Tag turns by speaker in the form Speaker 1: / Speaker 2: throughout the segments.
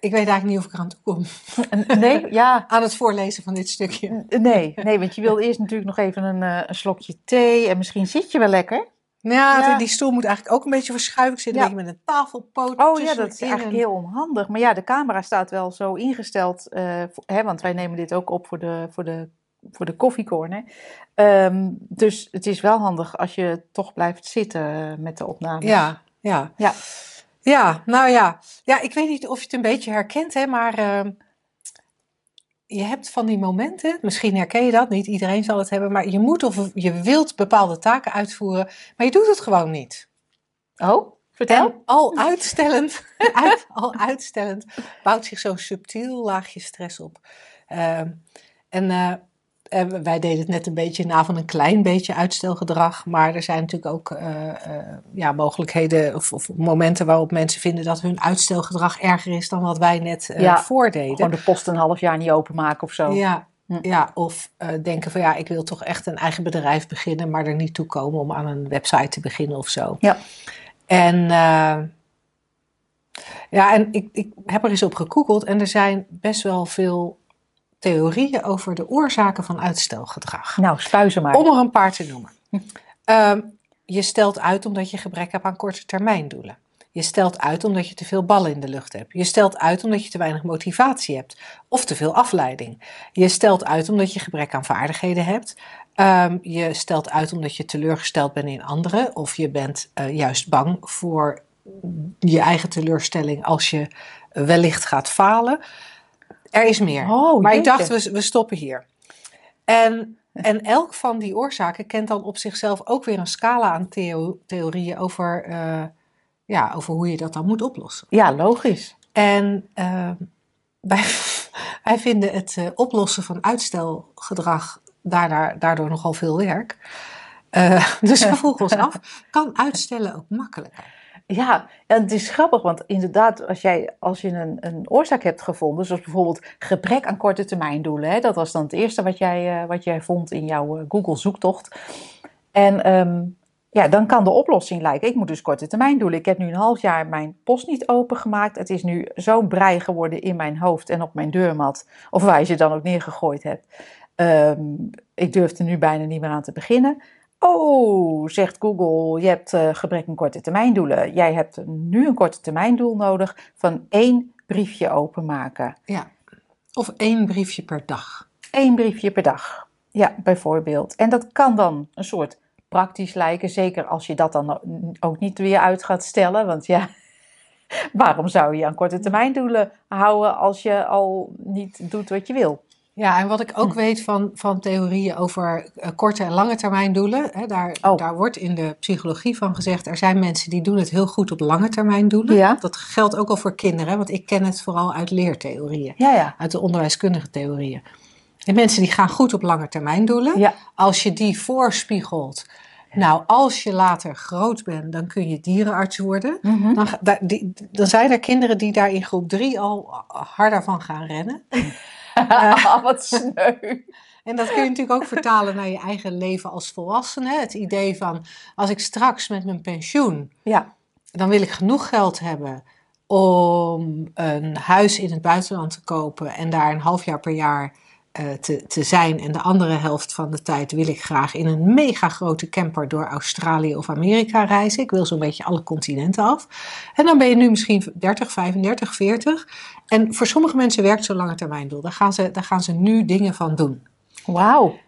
Speaker 1: ik weet eigenlijk niet of ik eraan toe kom.
Speaker 2: Nee, ja.
Speaker 1: Aan het voorlezen van dit stukje.
Speaker 2: Nee, nee want je wil eerst natuurlijk nog even een, uh, een slokje thee en misschien zit je wel lekker.
Speaker 1: Ja, ja, die stoel moet eigenlijk ook een beetje verschuiven. Ik zit ja. een beetje met een tafelpoot.
Speaker 2: Oh ja, dat is eigenlijk heel onhandig. Maar ja, de camera staat wel zo ingesteld. Uh, hè, want wij nemen dit ook op voor de, voor de, voor de koffiecorner. Um, dus het is wel handig als je toch blijft zitten met de opname.
Speaker 1: Ja, ja.
Speaker 2: ja.
Speaker 1: Ja, nou ja. Ja, ik weet niet of je het een beetje herkent, hè, maar uh, je hebt van die momenten, misschien herken je dat, niet iedereen zal het hebben, maar je moet of je wilt bepaalde taken uitvoeren, maar je doet het gewoon niet.
Speaker 2: Oh, vertel.
Speaker 1: En al uitstellend, uit, al uitstellend bouwt zich zo'n subtiel laagje stress op. Uh, en uh, en wij deden het net een beetje na van een klein beetje uitstelgedrag. Maar er zijn natuurlijk ook uh, uh, ja, mogelijkheden of, of, momenten waarop mensen vinden dat hun uitstelgedrag erger is dan wat wij net uh,
Speaker 2: ja,
Speaker 1: voordeden.
Speaker 2: Gewoon de post een half jaar niet openmaken of zo.
Speaker 1: Ja, hm. ja of denken van ja, ik wil toch echt een eigen bedrijf beginnen, maar er niet toe komen om aan een website te beginnen of zo.
Speaker 2: Ja.
Speaker 1: En ja, en ik, ik heb er eens op gegoogeld en er zijn best wel veel theorieën over de oorzaken van uitstelgedrag.
Speaker 2: Nou, spuizen maar.
Speaker 1: Om er een paar te noemen. Um, je stelt uit omdat je gebrek hebt aan korte termijn doelen. Je stelt uit omdat je te veel ballen in de lucht hebt. Je stelt uit omdat je te weinig motivatie hebt of te veel afleiding. Je stelt uit omdat je gebrek aan vaardigheden hebt. Um, je stelt uit omdat je teleurgesteld bent in anderen of je bent uh, juist bang voor je eigen teleurstelling als je wellicht gaat falen. Er is meer.
Speaker 2: Oh,
Speaker 1: maar ik dacht, we, we stoppen hier. En, en elk van die oorzaken kent dan op zichzelf ook weer een scala aan theo theorieën over, uh, ja, over hoe je dat dan moet oplossen.
Speaker 2: Ja, logisch.
Speaker 1: En uh, wij, wij vinden het uh, oplossen van uitstelgedrag daardoor, daardoor nogal veel werk. Uh, dus we vroegen ons af, kan uitstellen ook makkelijker?
Speaker 2: Ja, en het is grappig, want inderdaad, als, jij, als je een, een oorzaak hebt gevonden, zoals bijvoorbeeld gebrek aan korte termijn doelen, hè, dat was dan het eerste wat jij, uh, wat jij vond in jouw uh, Google zoektocht. En um, ja, dan kan de oplossing lijken, ik moet dus korte termijn doelen. Ik heb nu een half jaar mijn post niet opengemaakt. Het is nu zo'n brei geworden in mijn hoofd en op mijn deurmat, of waar je ze dan ook neergegooid hebt. Um, ik durf er nu bijna niet meer aan te beginnen. Oh, zegt Google, je hebt uh, gebrek aan korte termijndoelen. Jij hebt nu een korte termijndoel nodig van één briefje openmaken.
Speaker 1: Ja, of één briefje per dag.
Speaker 2: Eén briefje per dag, ja, bijvoorbeeld. En dat kan dan een soort praktisch lijken, zeker als je dat dan ook niet weer uit gaat stellen. Want ja, waarom zou je aan korte termijndoelen houden als je al niet doet wat je wil?
Speaker 1: Ja, en wat ik ook weet van, van theorieën over uh, korte en lange termijn doelen, hè, daar, oh. daar wordt in de psychologie van gezegd, er zijn mensen die doen het heel goed op lange termijn doelen.
Speaker 2: Ja.
Speaker 1: Dat geldt ook al voor kinderen, want ik ken het vooral uit leertheorieën,
Speaker 2: ja, ja.
Speaker 1: uit de onderwijskundige theorieën. En mensen die gaan goed op lange termijn doelen, als je die voorspiegelt, nou, als je later groot bent, dan kun je dierenarts worden.
Speaker 2: Mhm.
Speaker 1: Mm -hmm. dan, die, dan zijn er kinderen die daar in groep drie al harder van gaan rennen.
Speaker 2: Wat sneu.
Speaker 1: En dat kun je natuurlijk ook vertalen naar je eigen leven als volwassene. Het idee van, als ik straks met mijn pensioen,
Speaker 2: ja.
Speaker 1: dan wil ik genoeg geld hebben om een huis in het buitenland te kopen en daar een half jaar per jaar te, te zijn. En de andere helft van de tijd wil ik graag in een mega grote camper door Australië of Amerika reizen. Ik wil zo'n beetje alle continenten af. En dan ben je nu misschien 30, 35, 40. En voor sommige mensen werkt zo'n lange termijn doel. Daar gaan ze, daar gaan ze nu dingen van doen.
Speaker 2: Wauw.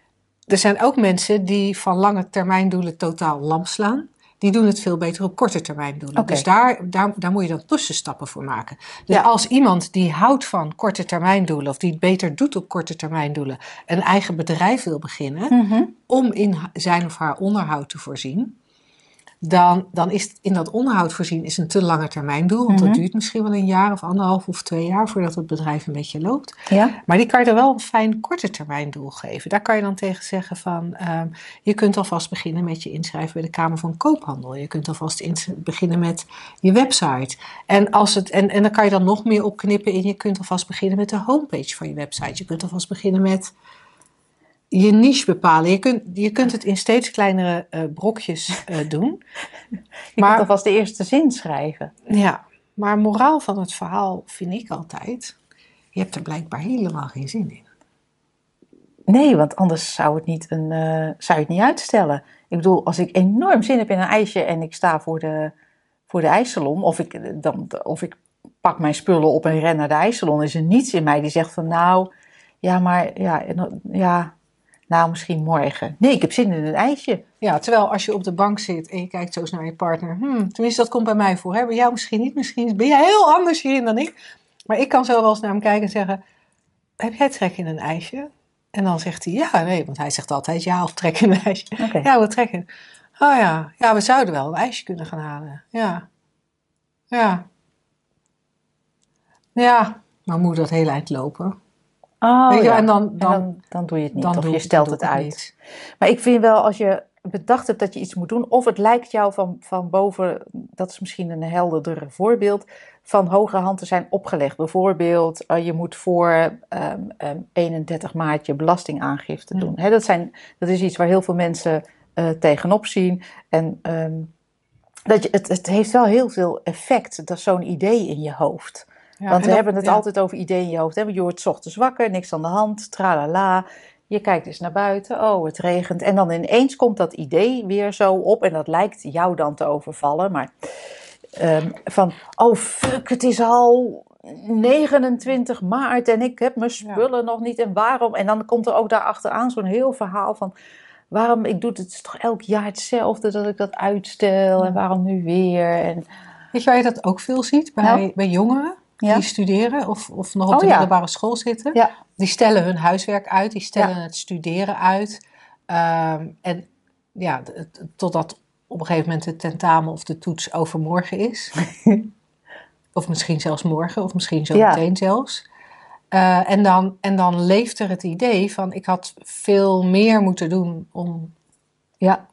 Speaker 1: Er zijn ook mensen die van lange termijn doelen totaal lam slaan. Die doen het veel beter op korte termijn doelen.
Speaker 2: Okay.
Speaker 1: Dus daar, daar, daar moet je dan tussenstappen voor maken. Dus ja. als iemand die houdt van korte termijn doelen, of die het beter doet op korte termijn doelen, een eigen bedrijf wil beginnen,
Speaker 2: mm -hmm.
Speaker 1: om in zijn of haar onderhoud te voorzien, dan, dan is in dat onderhoud voorzien is een te lange termijn doel. Want
Speaker 2: Mhm.
Speaker 1: dat duurt misschien wel een jaar of anderhalf of twee jaar voordat het bedrijf een beetje loopt.
Speaker 2: Ja?
Speaker 1: Maar die kan je er wel een fijn korte termijn doel geven. Daar kan je dan tegen zeggen van, ehm, je kunt alvast beginnen met je inschrijven bij de Kamer van Koophandel. Je kunt alvast beginnen met je website. En, als het, en, en dan kan je dan nog meer opknippen in, je kunt alvast beginnen met de homepage van je website. Je kunt alvast beginnen met je niche bepalen. Je kunt, je kunt het in steeds kleinere eh, brokjes eh, doen.
Speaker 2: Je
Speaker 1: Maar-
Speaker 2: kunt alvast de eerste zin schrijven.
Speaker 1: Ja, maar moraal van het verhaal vind ik altijd, je hebt er blijkbaar helemaal geen zin in.
Speaker 2: Nee, want anders zou, het niet een, eh, zou je het niet uitstellen. Ik bedoel, als ik enorm zin heb in een ijsje en ik sta voor de, voor de ijssalon, of ik, dan, of ik pak mijn spullen op en ren naar de ijssalon, is er niets in mij die zegt van nou, ja, maar ja, ja, nou misschien morgen. Nee, ik heb zin in een ijsje.
Speaker 1: Ja, terwijl als je op de bank zit en je kijkt zo eens naar je partner. Hmm, tenminste, dat komt bij mij voor. Hè? Bij jou misschien niet. Misschien ben jij heel anders hierin dan ik. Maar ik kan zo wel eens naar hem kijken en zeggen... Heb jij trek in een ijsje? En dan zegt hij ja, nee. Want hij zegt altijd ja of trek in een ijsje. Ja, we trekken. Oh ja, ja, we zouden wel een ijsje kunnen gaan halen. Ja. Ja. Ja, maar moet dat heel eind lopen?
Speaker 2: Oh,
Speaker 1: Weet je,
Speaker 2: ja.
Speaker 1: en dan-
Speaker 2: En
Speaker 1: dan-
Speaker 2: dan, doe je het niet,
Speaker 1: Dan
Speaker 2: of
Speaker 1: doe-
Speaker 2: je stelt het uit.
Speaker 1: niet.
Speaker 2: Maar ik vind wel, als je bedacht hebt dat je iets moet doen, of het lijkt jou van, van boven, dat is misschien een helderder voorbeeld, van hoge hand te zijn opgelegd. Bijvoorbeeld, eh, je moet voor ehm, ehm, 31 maart je belastingaangifte
Speaker 1: Ja.
Speaker 2: doen. Hè, dat, zijn, dat is iets waar heel veel mensen eh, tegenop zien. En ehm, dat je, het, het heeft wel heel veel effect, dat zo'n idee in je hoofd. Want we
Speaker 1: dat-
Speaker 2: hebben het altijd over ideeën in je hoofd. Hè? Je wordt 's ochtends wakker, niks aan de hand, tralala. Je kijkt eens naar buiten, oh het regent. En dan ineens komt dat idee weer zo op. En dat lijkt jou dan te overvallen. Maar ehm, van, oh fuck, het is al 29 maart en ik heb mijn spullen nog niet. En waarom? En dan komt er ook daar achteraan zo'n heel verhaal van... Waarom, ik doe het, het toch elk jaar hetzelfde dat ik dat uitstel. En waarom nu weer? En,
Speaker 1: Weet je waar je dat ook veel ziet? Bij,
Speaker 2: Nou?
Speaker 1: bij jongeren
Speaker 2: Ja.
Speaker 1: die studeren of, of nog op
Speaker 2: Oh,
Speaker 1: de middelbare school zitten. Die stellen hun huiswerk uit, die stellen het studeren uit. Ehm, en ja, totdat op een gegeven moment de tentamen of de toets overmorgen is. of misschien zelfs morgen, of misschien zo meteen zelfs. Eh, en, dan, en dan leeft er het idee van ik had veel meer moeten doen om...
Speaker 2: Ja,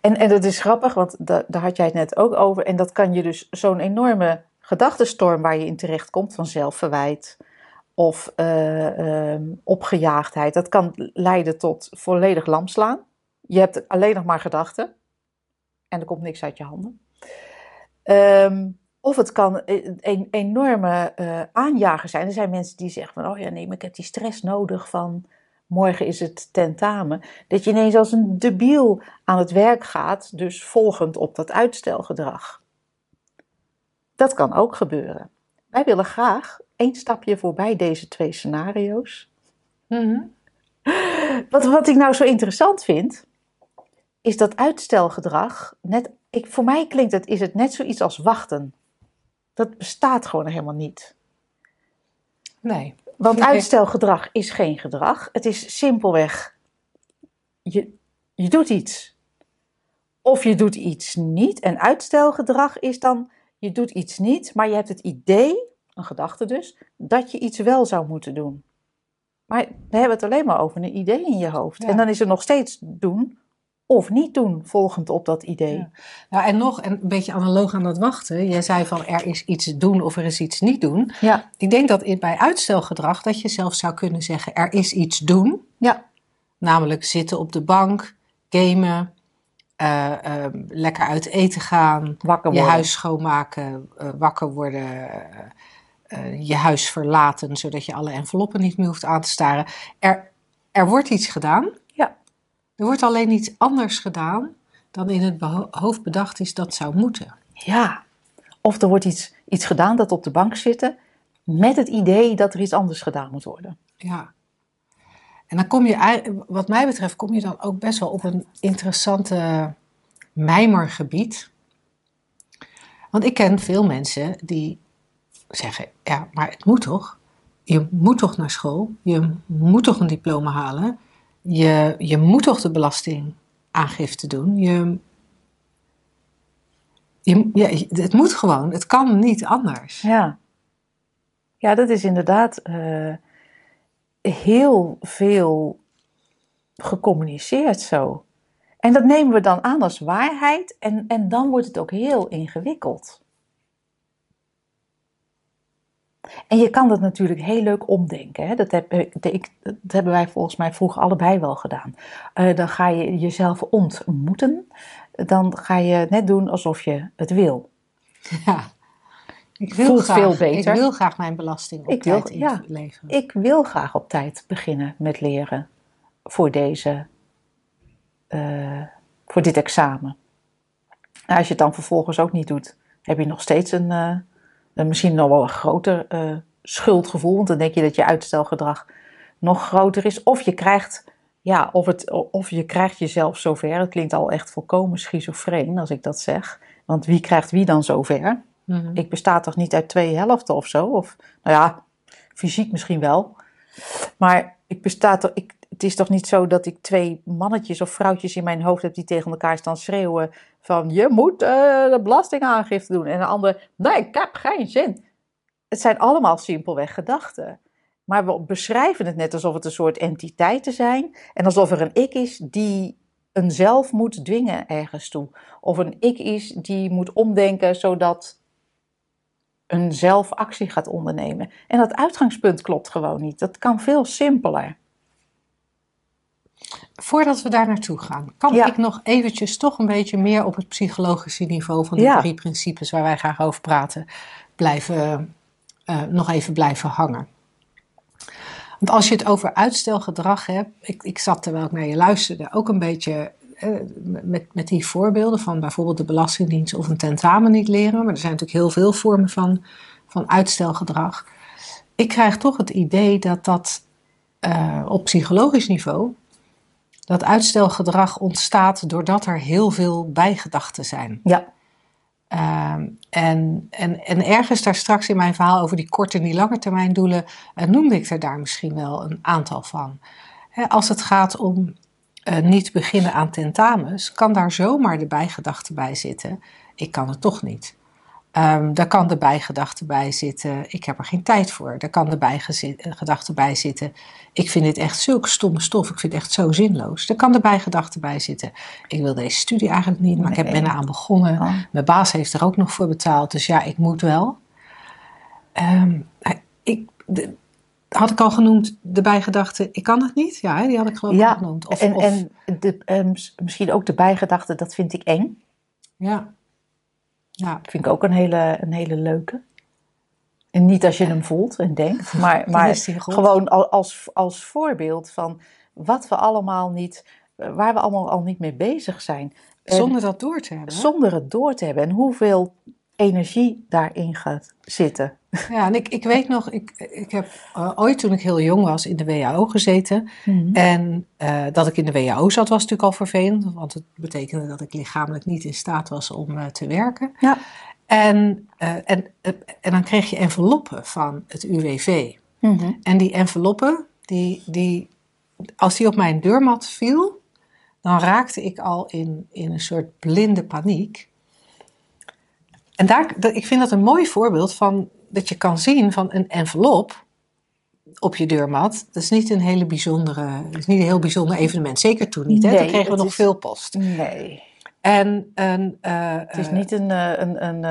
Speaker 2: en, en dat is grappig, want da- daar had jij het net ook over. En dat kan je dus zo'n enorme gedachtenstorm waar je in terecht komt van zelfverwijt of eh, ehm, opgejaagdheid. Dat kan leiden tot volledig lamslaan. Je hebt alleen nog maar gedachten en er komt niks uit je handen. Ehm, of het kan een, een enorme eh, aanjager zijn. Er zijn mensen die zeggen van, oh ja, nee, maar ik heb die stress nodig van morgen is het tentamen. Dat je ineens als een debiel aan het werk gaat, dus volgend op dat uitstelgedrag. Dat kan ook gebeuren. Wij willen graag één stapje voorbij deze twee scenario's. Wat, wat ik nou zo interessant vind, is dat uitstelgedrag, net, ik, voor mij klinkt het, is het net zoiets als wachten. Dat bestaat gewoon helemaal niet.
Speaker 1: Nee.
Speaker 2: Want uitstelgedrag is geen gedrag. Het is simpelweg, je, je doet iets. Of je doet iets niet. En uitstelgedrag is dan, je doet iets niet, maar je hebt het idee, een gedachte dus, dat je iets wel zou moeten doen. Maar we hebben het alleen maar over een idee in je hoofd.
Speaker 1: Ja.
Speaker 2: En dan is er nog steeds doen of niet doen, volgend op dat idee.
Speaker 1: Ja. Nou, en nog en een beetje analoog aan dat wachten. Jij zei van er is iets doen of er is iets niet doen.
Speaker 2: Ja,
Speaker 1: Ik denk dat bij uitstelgedrag dat je zelf zou kunnen zeggen er is iets doen.
Speaker 2: ja,
Speaker 1: Namelijk zitten op de bank, gamen, eh, ehm, lekker uit eten gaan,
Speaker 2: wakker
Speaker 1: je
Speaker 2: worden.
Speaker 1: huis schoonmaken, eh, wakker worden, eh, je huis verlaten, zodat je alle enveloppen niet meer hoeft aan te staren. Er, er wordt iets gedaan.
Speaker 2: Ja.
Speaker 1: Er wordt alleen iets anders gedaan dan in het hoofd bedacht is dat zou moeten.
Speaker 2: Ja, of er wordt iets, iets gedaan dat op de bank zitten met het idee dat er iets anders gedaan moet worden.
Speaker 1: Ja. En dan kom je, wat mij betreft, kom je dan ook best wel op een interessante mijmergebied. Want ik ken veel mensen die zeggen, ja, maar het moet toch? Je moet toch naar school? Je moet toch een diploma halen? Je, je moet toch de belastingaangifte doen? Je, Je, het moet gewoon, het kan niet anders.
Speaker 2: Ja, ja dat is inderdaad uh, heel veel gecommuniceerd zo. En dat nemen we dan aan als waarheid en, en dan wordt het ook heel ingewikkeld. En je kan dat natuurlijk heel leuk omdenken. Hè? Dat, eh, ik, dat hebben wij volgens mij vroeger allebei wel gedaan. Uh, dan ga je jezelf ontmoeten. Dan ga je net doen alsof je het wil.
Speaker 1: Ja. Ik wil
Speaker 2: Voelt
Speaker 1: graag,
Speaker 2: veel beter.
Speaker 1: Ik wil graag mijn belasting op
Speaker 2: Ik
Speaker 1: tijd
Speaker 2: wil- ja.
Speaker 1: inleveren.
Speaker 2: Ik wil graag op tijd beginnen met leren voor, deze, eh, voor dit examen. Nou, als je het dan vervolgens ook niet doet, heb je nog steeds een, eh, een misschien nog wel een groter eh, schuldgevoel. Want dan denk je dat je uitstelgedrag nog groter is. Of je krijgt, ja, of, het, of je krijgt jezelf zover. Het klinkt al echt volkomen schizofreen als ik dat zeg. Want wie krijgt wie dan zover?
Speaker 1: Mhm.
Speaker 2: Ik besta toch niet uit twee helften of zo? Of, nou ja, fysiek misschien wel. Maar ik besta toch, ik, het is toch niet zo dat ik twee mannetjes of vrouwtjes in mijn hoofd heb die tegen elkaar staan schreeuwen van je moet eh, de belastingaangifte doen. En de ander, nee, ik heb geen zin. Het zijn allemaal simpelweg gedachten. Maar we beschrijven het net alsof het een soort entiteiten zijn. En alsof er een ik is die een zelf moet dwingen ergens toe. Of een ik is die moet omdenken zodat een zelf actie gaat ondernemen. En dat uitgangspunt klopt gewoon niet. Dat kan veel simpeler.
Speaker 1: Voordat we daar naartoe gaan, kan
Speaker 2: Ja.
Speaker 1: ik nog eventjes toch een beetje meer op het psychologische niveau van die
Speaker 2: Ja.
Speaker 1: drie principes waar wij graag over praten, blijven, eh, nog even blijven hangen. Want als je het over uitstelgedrag hebt, ik, ik zat terwijl ik naar je luisterde ook een beetje eh, met, met die voorbeelden van bijvoorbeeld de Belastingdienst of een tentamen niet leren, maar er zijn natuurlijk heel veel vormen van, van uitstelgedrag. Ik krijg toch het idee dat dat eh, op psychologisch niveau dat uitstelgedrag ontstaat doordat er heel veel bijgedachten zijn.
Speaker 2: Ja,
Speaker 1: Ehm, en, en, en ergens daar straks in mijn verhaal over die korte en die lange termijn doelen eh, noemde ik er daar misschien wel een aantal van. Hè, als het gaat om eh, niet beginnen aan tentamens, kan daar zomaar de bijgedachte bij zitten. Ik kan het toch niet. Ehm, daar kan de bijgedachte bij zitten. Ik heb er geen tijd voor. Daar kan de bijgedachte bij zitten. Ik vind dit echt zulke stomme stof. Ik vind het echt zo zinloos. Daar kan de bijgedachte bij zitten. Ik wil deze studie eigenlijk niet, maar ik heb, ben eraan begonnen.
Speaker 2: Oh.
Speaker 1: Mijn baas heeft er ook nog voor betaald. Dus ja, ik moet wel. Ehm, ik, de- had ik al genoemd de bijgedachte, ik kan het niet? Ja, die had ik geloof ik
Speaker 2: Ja,
Speaker 1: al genoemd. Of,
Speaker 2: en,
Speaker 1: of-
Speaker 2: en de, eh, mis- misschien ook de bijgedachte, dat vind ik eng.
Speaker 1: ja. ja.
Speaker 2: Dat vind ik ook een hele, een hele leuke. En niet als je hem voelt en denkt, maar, maar gewoon al- als, als voorbeeld van wat we allemaal niet, waar we allemaal al niet mee bezig zijn. En
Speaker 1: Zonder dat door te hebben.
Speaker 2: zonder het door te hebben. En hoeveel energie daarin gaat zitten.
Speaker 1: Ja, en ik, ik weet nog, ik, ik heb eh, ooit toen ik heel jong was in de WHO gezeten.
Speaker 2: Mhm.
Speaker 1: En eh, dat ik in de WHO zat was natuurlijk al vervelend, want het betekende dat ik lichamelijk niet in staat was om eh, te werken.
Speaker 2: Ja.
Speaker 1: En, en, en dan kreeg je enveloppen van het UWV.
Speaker 2: Mhm.
Speaker 1: En die enveloppen, die, die, als die op mijn deurmat viel, dan raakte ik al in, in een soort blinde paniek. En daar, ik vind dat een mooi voorbeeld van dat je kan zien van een envelop op je deurmat. Dat is niet een hele bijzondere, is niet een heel bijzonder evenement. Zeker toen niet. Hè?
Speaker 2: Nee,
Speaker 1: toen kregen we nog
Speaker 2: is-
Speaker 1: veel post.
Speaker 2: Nee,
Speaker 1: En een, eh,
Speaker 2: het is
Speaker 1: eh,
Speaker 2: niet een, eh, een, een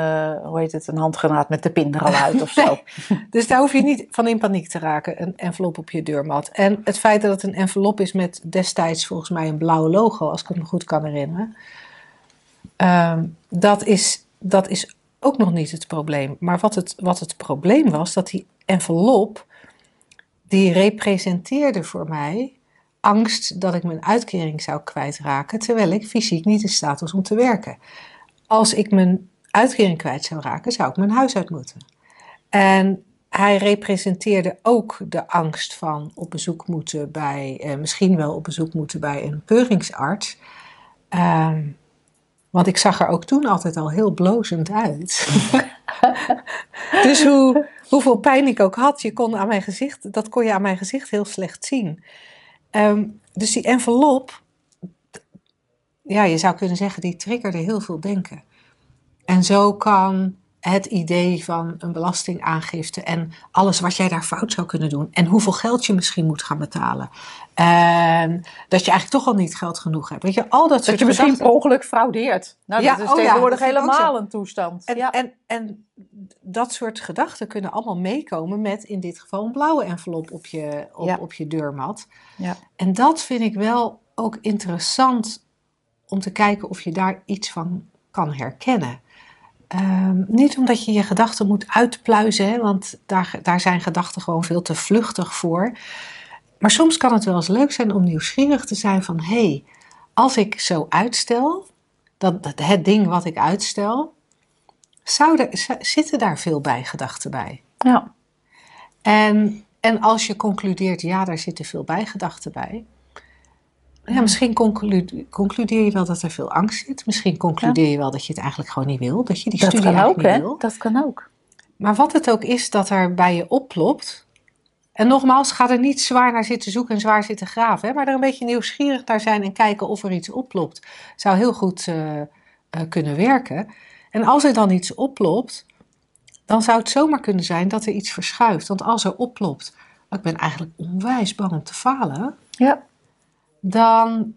Speaker 2: hoe heet het, een handgranaat met de pin er al uit of zo.
Speaker 1: Dus daar hoef je niet van in paniek te raken, een envelop op je deurmat. En het feit dat het een envelop is met destijds volgens mij een blauw logo, als ik het me goed kan herinneren, ehm, dat, is, dat is ook nog niet het probleem. Maar wat het, wat het probleem was, dat die envelop, die representeerde voor mij angst dat ik mijn uitkering zou kwijtraken, terwijl ik fysiek niet in staat was om te werken. Als ik mijn uitkering kwijt zou raken, zou ik mijn huis uit moeten. En hij representeerde ook de angst van op bezoek moeten bij, eh, misschien wel op bezoek moeten bij een keuringsarts. Ehm, want ik zag er ook toen altijd al heel blozend uit. dus hoe, hoeveel pijn ik ook had, je kon aan mijn gezicht, dat kon je aan mijn gezicht heel slecht zien. Ehm, dus die envelop, ja, je zou kunnen zeggen, die triggerde heel veel denken. En zo kan het idee van een belastingaangifte en alles wat jij daar fout zou kunnen doen en hoeveel geld je misschien moet gaan betalen. En dat je eigenlijk toch al niet geld genoeg hebt. Weet je, al dat,
Speaker 2: dat je misschien per ongeluk fraudeert. Nou,
Speaker 1: Ja,
Speaker 2: dat is
Speaker 1: oh ja,
Speaker 2: tegenwoordig
Speaker 1: dat ik ook
Speaker 2: helemaal een toestand.
Speaker 1: En,
Speaker 2: ja.
Speaker 1: en, en dat soort gedachten kunnen allemaal meekomen met in dit geval een blauwe envelop op je, op, op je deurmat.
Speaker 2: Ja.
Speaker 1: En dat vind ik wel ook interessant om te kijken of je daar iets van kan herkennen. Ehm, niet omdat je je gedachten moet uitpluizen, hè, want daar, daar zijn gedachten gewoon veel te vluchtig voor. Maar soms kan het wel eens leuk zijn om nieuwsgierig te zijn van... hé, hey, als ik zo uitstel, dat, dat, het ding wat ik uitstel... Er, zitten daar veel bijgedachten bij?
Speaker 2: ja.
Speaker 1: En, en als je concludeert, ja, daar zitten veel bijgedachten bij. Ja, misschien conclu- concludeer je wel dat er veel angst zit. Misschien concludeer je wel dat je het eigenlijk gewoon niet wil. Dat je die
Speaker 2: Dat
Speaker 1: studie
Speaker 2: kan ook, hè?
Speaker 1: niet wil.
Speaker 2: Dat kan ook.
Speaker 1: Maar wat het ook is dat er bij je oplopt. En nogmaals, ga er niet zwaar naar zitten zoeken en zwaar zitten graven. Hè, maar er een beetje nieuwsgierig naar zijn en kijken of er iets oplopt. Zou heel goed eh, eh, kunnen werken. En als er dan iets oplopt, dan zou het zomaar kunnen zijn dat er iets verschuift. Want als er oplopt, "Oh, ik ben eigenlijk onwijs bang om te falen.
Speaker 2: Ja.
Speaker 1: Dan,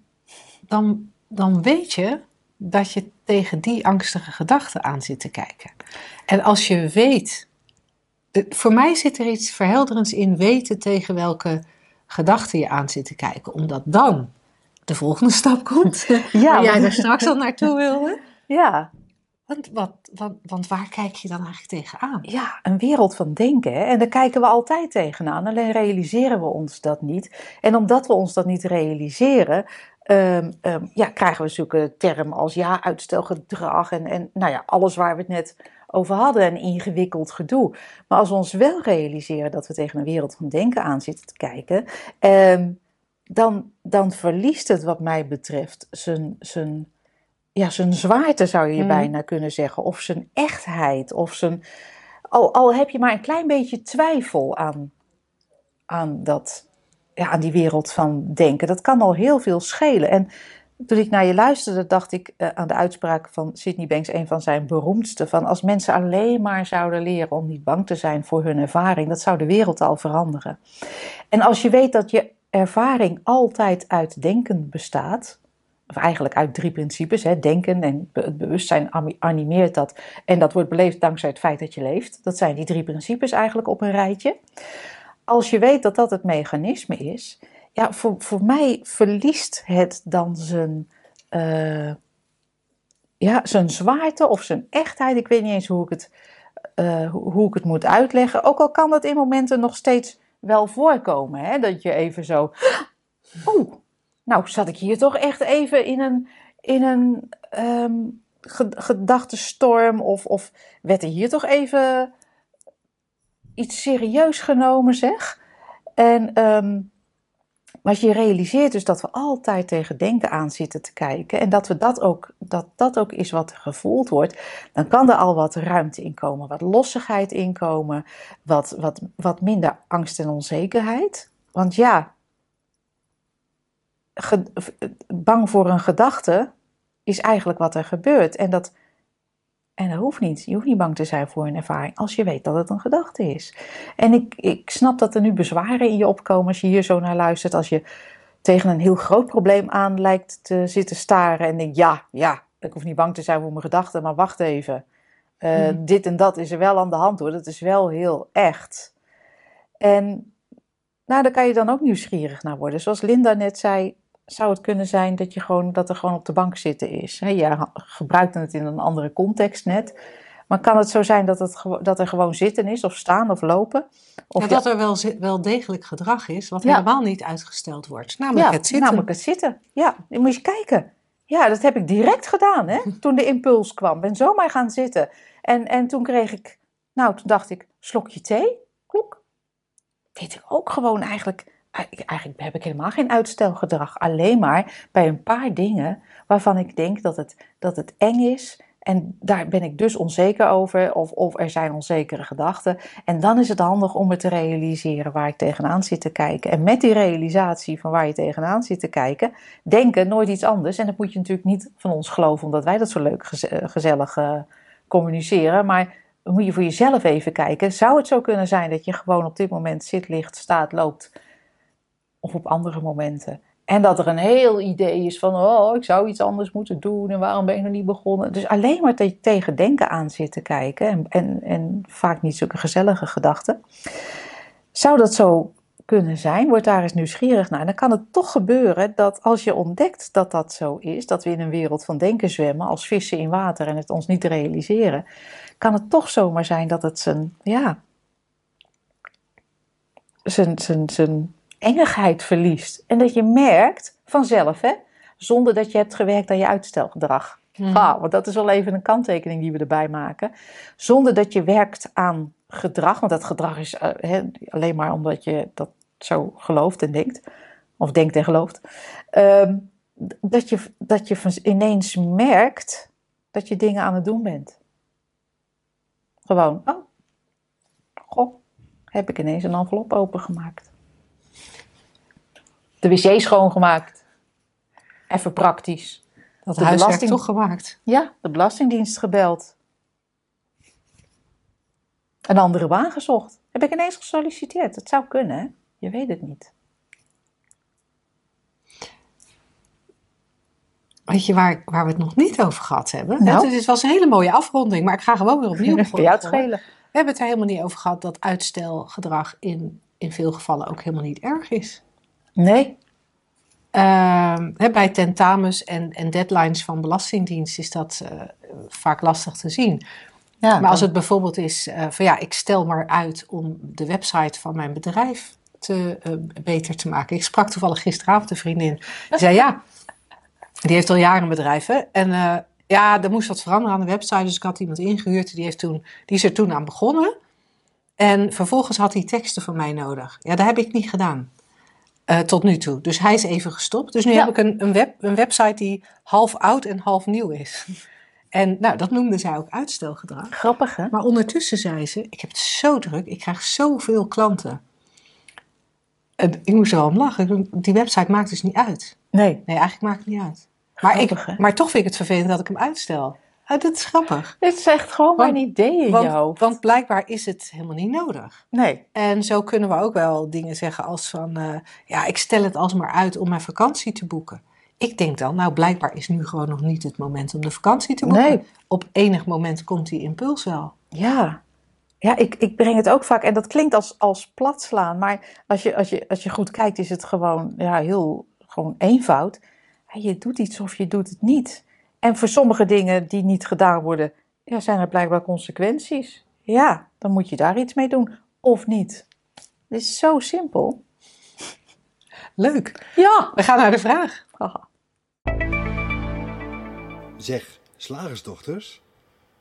Speaker 1: dan, dan weet je dat je tegen die angstige gedachten aan zit te kijken. En als je weet, voor mij zit er iets verhelderends in weten tegen welke gedachten je aan zit te kijken, omdat dan de volgende stap komt.
Speaker 2: Ja,
Speaker 1: waar jij er straks al naartoe wilde.
Speaker 2: Ja.
Speaker 1: Want, wat, waar kijk je dan eigenlijk tegenaan?
Speaker 2: ja, een wereld van denken. En daar kijken we altijd tegenaan. Alleen realiseren we ons dat niet. En omdat we ons dat niet realiseren, ehm, ehm, ja, krijgen we zulke termen als ja, uitstelgedrag en, en nou ja, alles waar we het net over hadden en ingewikkeld gedoe. Maar als we ons wel realiseren dat we tegen een wereld van denken aan zitten te kijken, ehm, dan, dan verliest het wat mij betreft zijn, zijn, ja, zijn zwaarte zou je
Speaker 1: Mhm.
Speaker 2: bijna kunnen zeggen. Of zijn echtheid. Of zijn, al, al heb je maar een klein beetje twijfel aan, aan, dat, ja, aan die wereld van denken. Dat kan al heel veel schelen. En toen ik naar je luisterde, dacht ik eh, aan de uitspraak van Sidney Banks, een van zijn beroemdste, van als mensen alleen maar zouden leren om niet bang te zijn voor hun ervaring, dat zou de wereld al veranderen. En als je weet dat je ervaring altijd uit denken bestaat, of eigenlijk uit drie principes, hè, denken en het bewustzijn animeert dat, en dat wordt beleefd dankzij het feit dat je leeft. Dat zijn die drie principes eigenlijk op een rijtje. Als je weet dat dat het mechanisme is, ja, voor, voor mij verliest het dan zijn, eh, ja, zijn zwaarte of zijn echtheid. Ik weet niet eens hoe ik, het, eh, hoe, ik het moet uitleggen. Ook al kan dat in momenten nog steeds wel voorkomen. Hè? Dat je even zo. Nou zat ik hier toch echt even in een, in een ehm, ge- gedachtenstorm. Of, of werd er hier toch even iets serieus genomen, zeg. En als je realiseert dus dat we altijd tegen denken aan zitten te kijken en dat, we dat, ook, dat dat ook is wat gevoeld wordt, dan kan er al wat ruimte in komen, wat lossigheid inkomen, wat, wat, wat minder angst en onzekerheid. Want ja, bang voor een gedachte is eigenlijk wat er gebeurt. En dat, en dat hoeft niet. Je hoeft niet bang te zijn voor een ervaring als je weet dat het een gedachte is. En ik, ik snap dat er nu bezwaren in je opkomen als je hier zo naar luistert. Als je tegen een heel groot probleem aan lijkt te zitten staren en denkt: ja, ja, ik hoef niet bang te zijn voor mijn gedachten, maar wacht even. Uh, hmm. Dit en dat is er wel aan de hand hoor. Dat is wel heel echt. En nou, daar kan je dan ook nieuwsgierig naar worden. Zoals Linda net zei, zou het kunnen zijn dat, je gewoon, dat er gewoon op de bank zitten is. He, ja, gebruikte het in een andere context net. Maar kan het zo zijn dat, het, dat er gewoon zitten is, of staan of lopen?
Speaker 1: Of ja, dat er wel, wel degelijk gedrag is, wat ja. helemaal niet uitgesteld wordt. Namelijk het zitten.
Speaker 2: Namelijk het zitten. Ja, dan moet je kijken. Ja, dat heb ik direct gedaan, hè? toen de impuls kwam. Ben zomaar gaan zitten. En, en toen kreeg ik, nou, toen dacht ik, slokje thee, klok. Deed ik ook gewoon eigenlijk eigenlijk heb ik helemaal geen uitstelgedrag. Alleen maar bij een paar dingen waarvan ik denk dat het, dat het eng is. En daar ben ik dus onzeker over. Of, of er zijn onzekere gedachten. En dan is het handig om het te realiseren waar ik tegenaan zit te kijken. En met die realisatie van waar je tegenaan zit te kijken. Denken nooit iets anders. En dat moet je natuurlijk niet van ons geloven. Omdat wij dat zo leuk, gezellig uh, communiceren. Maar moet je voor jezelf even kijken. Zou het zo kunnen zijn dat je gewoon op dit moment zit, ligt, staat, loopt? Of op andere momenten? En dat er een heel idee is van, oh, ik zou iets anders moeten doen en waarom ben ik nog niet begonnen? Dus alleen maar te, tegen denken aan zitten kijken en, en, en vaak niet zulke gezellige gedachten. Zou dat zo kunnen zijn? Word daar eens nieuwsgierig naar. Dan kan het toch gebeuren dat als je ontdekt dat dat zo is, dat we in een wereld van denken zwemmen als vissen in water en het ons niet realiseren, kan het toch zomaar zijn dat het zijn, ja, zijn, zijn, zijn engigheid verliest. En dat je merkt vanzelf, hè, zonder dat je hebt gewerkt aan je uitstelgedrag.
Speaker 1: Mhm.
Speaker 2: Ah, want dat is wel even een kanttekening die we erbij maken. Zonder dat je werkt aan gedrag, want dat gedrag is eh, alleen maar omdat je dat zo gelooft en denkt, of denkt en gelooft, ehm, dat, je, dat je ineens merkt dat je dingen aan het doen bent. Gewoon, oh, goh, heb ik ineens een envelop opengemaakt. De wc schoongemaakt. Even praktisch.
Speaker 1: Dat
Speaker 2: De belasting-
Speaker 1: toch gemaakt.
Speaker 2: Ja, de Belastingdienst gebeld. Een andere baan gezocht. Heb ik ineens gesolliciteerd. Het zou kunnen, hè? Je weet het niet.
Speaker 1: Weet je waar, waar we het nog niet over gehad hebben?
Speaker 2: Nou?
Speaker 1: Het, was een hele mooie afronding, maar ik ga gewoon weer opnieuw beginnen.
Speaker 2: schelen.
Speaker 1: We hebben het er helemaal niet over gehad dat uitstelgedrag in, in veel gevallen ook helemaal niet erg is.
Speaker 2: Nee.
Speaker 1: Ehm, hè, bij tentamens en, en deadlines van Belastingdienst is dat eh, vaak lastig te zien.
Speaker 2: Ja,
Speaker 1: Maar als het bijvoorbeeld is eh, van ja, ik stel maar uit om de website van mijn bedrijf te, eh, beter te maken. Ik sprak toevallig gisteravond een vriendin. Die zei ja, die heeft al jaren een bedrijf. En ja, er moest wat veranderen aan de website. Dus ik had iemand ingehuurd. Die, heeft toen, die is er toen aan begonnen. En vervolgens had hij teksten van mij nodig. Ja, dat heb ik niet gedaan. Eh, tot nu toe. Dus hij is even gestopt. Dus nu
Speaker 2: Ja.
Speaker 1: heb ik een, een, web, een website die half oud en half nieuw is. En nou, dat noemde zij ook uitstelgedrag.
Speaker 2: Grappig, hè?
Speaker 1: Maar ondertussen zei ze: Ik heb het zo druk, ik krijg zoveel klanten. En ik moest er wel om lachen. Die website maakt dus niet uit.
Speaker 2: Nee.
Speaker 1: Nee, eigenlijk maakt het niet uit. Maar,
Speaker 2: Grappig, hè?
Speaker 1: ik, maar toch vind ik het vervelend dat ik hem uitstel. Ah, dat is grappig.
Speaker 2: Dit is echt gewoon
Speaker 1: Want-
Speaker 2: een idee in je
Speaker 1: Want,
Speaker 2: hoofd.
Speaker 1: want blijkbaar is het helemaal niet nodig.
Speaker 2: Nee.
Speaker 1: En zo kunnen we ook wel dingen zeggen als van... eh, ja, ik stel het alsmaar uit om mijn vakantie te boeken. Ik denk dan, nou blijkbaar is nu gewoon nog niet het moment om de vakantie te boeken.
Speaker 2: Nee.
Speaker 1: Op enig moment komt die impuls wel.
Speaker 2: Ja. Ja, ik, ik breng het ook vaak, en dat klinkt als, als platslaan, maar als je, als, je, als je goed kijkt is het gewoon ja, heel gewoon eenvoud. Je doet iets of je doet het niet. En voor sommige dingen die niet gedaan worden, ja, zijn er blijkbaar consequenties. Ja, dan moet je daar iets mee doen, of niet. Het is zo simpel.
Speaker 1: Leuk.
Speaker 2: Ja.
Speaker 1: We gaan naar de vraag.
Speaker 3: Zeg, slagersdochters,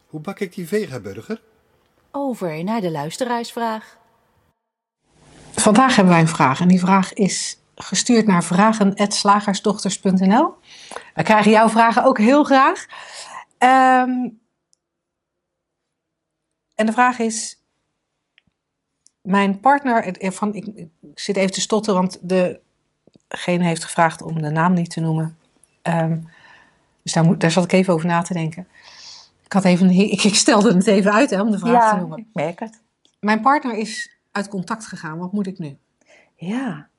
Speaker 3: hoe bak ik die vegaburger?
Speaker 4: Over naar de luisteraarsvraag.
Speaker 1: Vandaag hebben wij een vraag en die vraag is gestuurd naar vragen.slagersdochters.nl. We krijgen jouw vragen ook heel graag. Ehm, en de vraag is: Mijn partner, eh, van, ik, ik zit even te stotteren, want degene heeft gevraagd om de naam niet te noemen. Ehm, dus daar, moet, daar zat ik even over na te denken. Ik, had even, ik, ik stelde het even uit hè, om de vraag te
Speaker 2: Ja,
Speaker 1: noemen.
Speaker 2: ik merk het.
Speaker 1: Mijn partner is uit contact gegaan. Wat moet ik nu?
Speaker 2: Ja.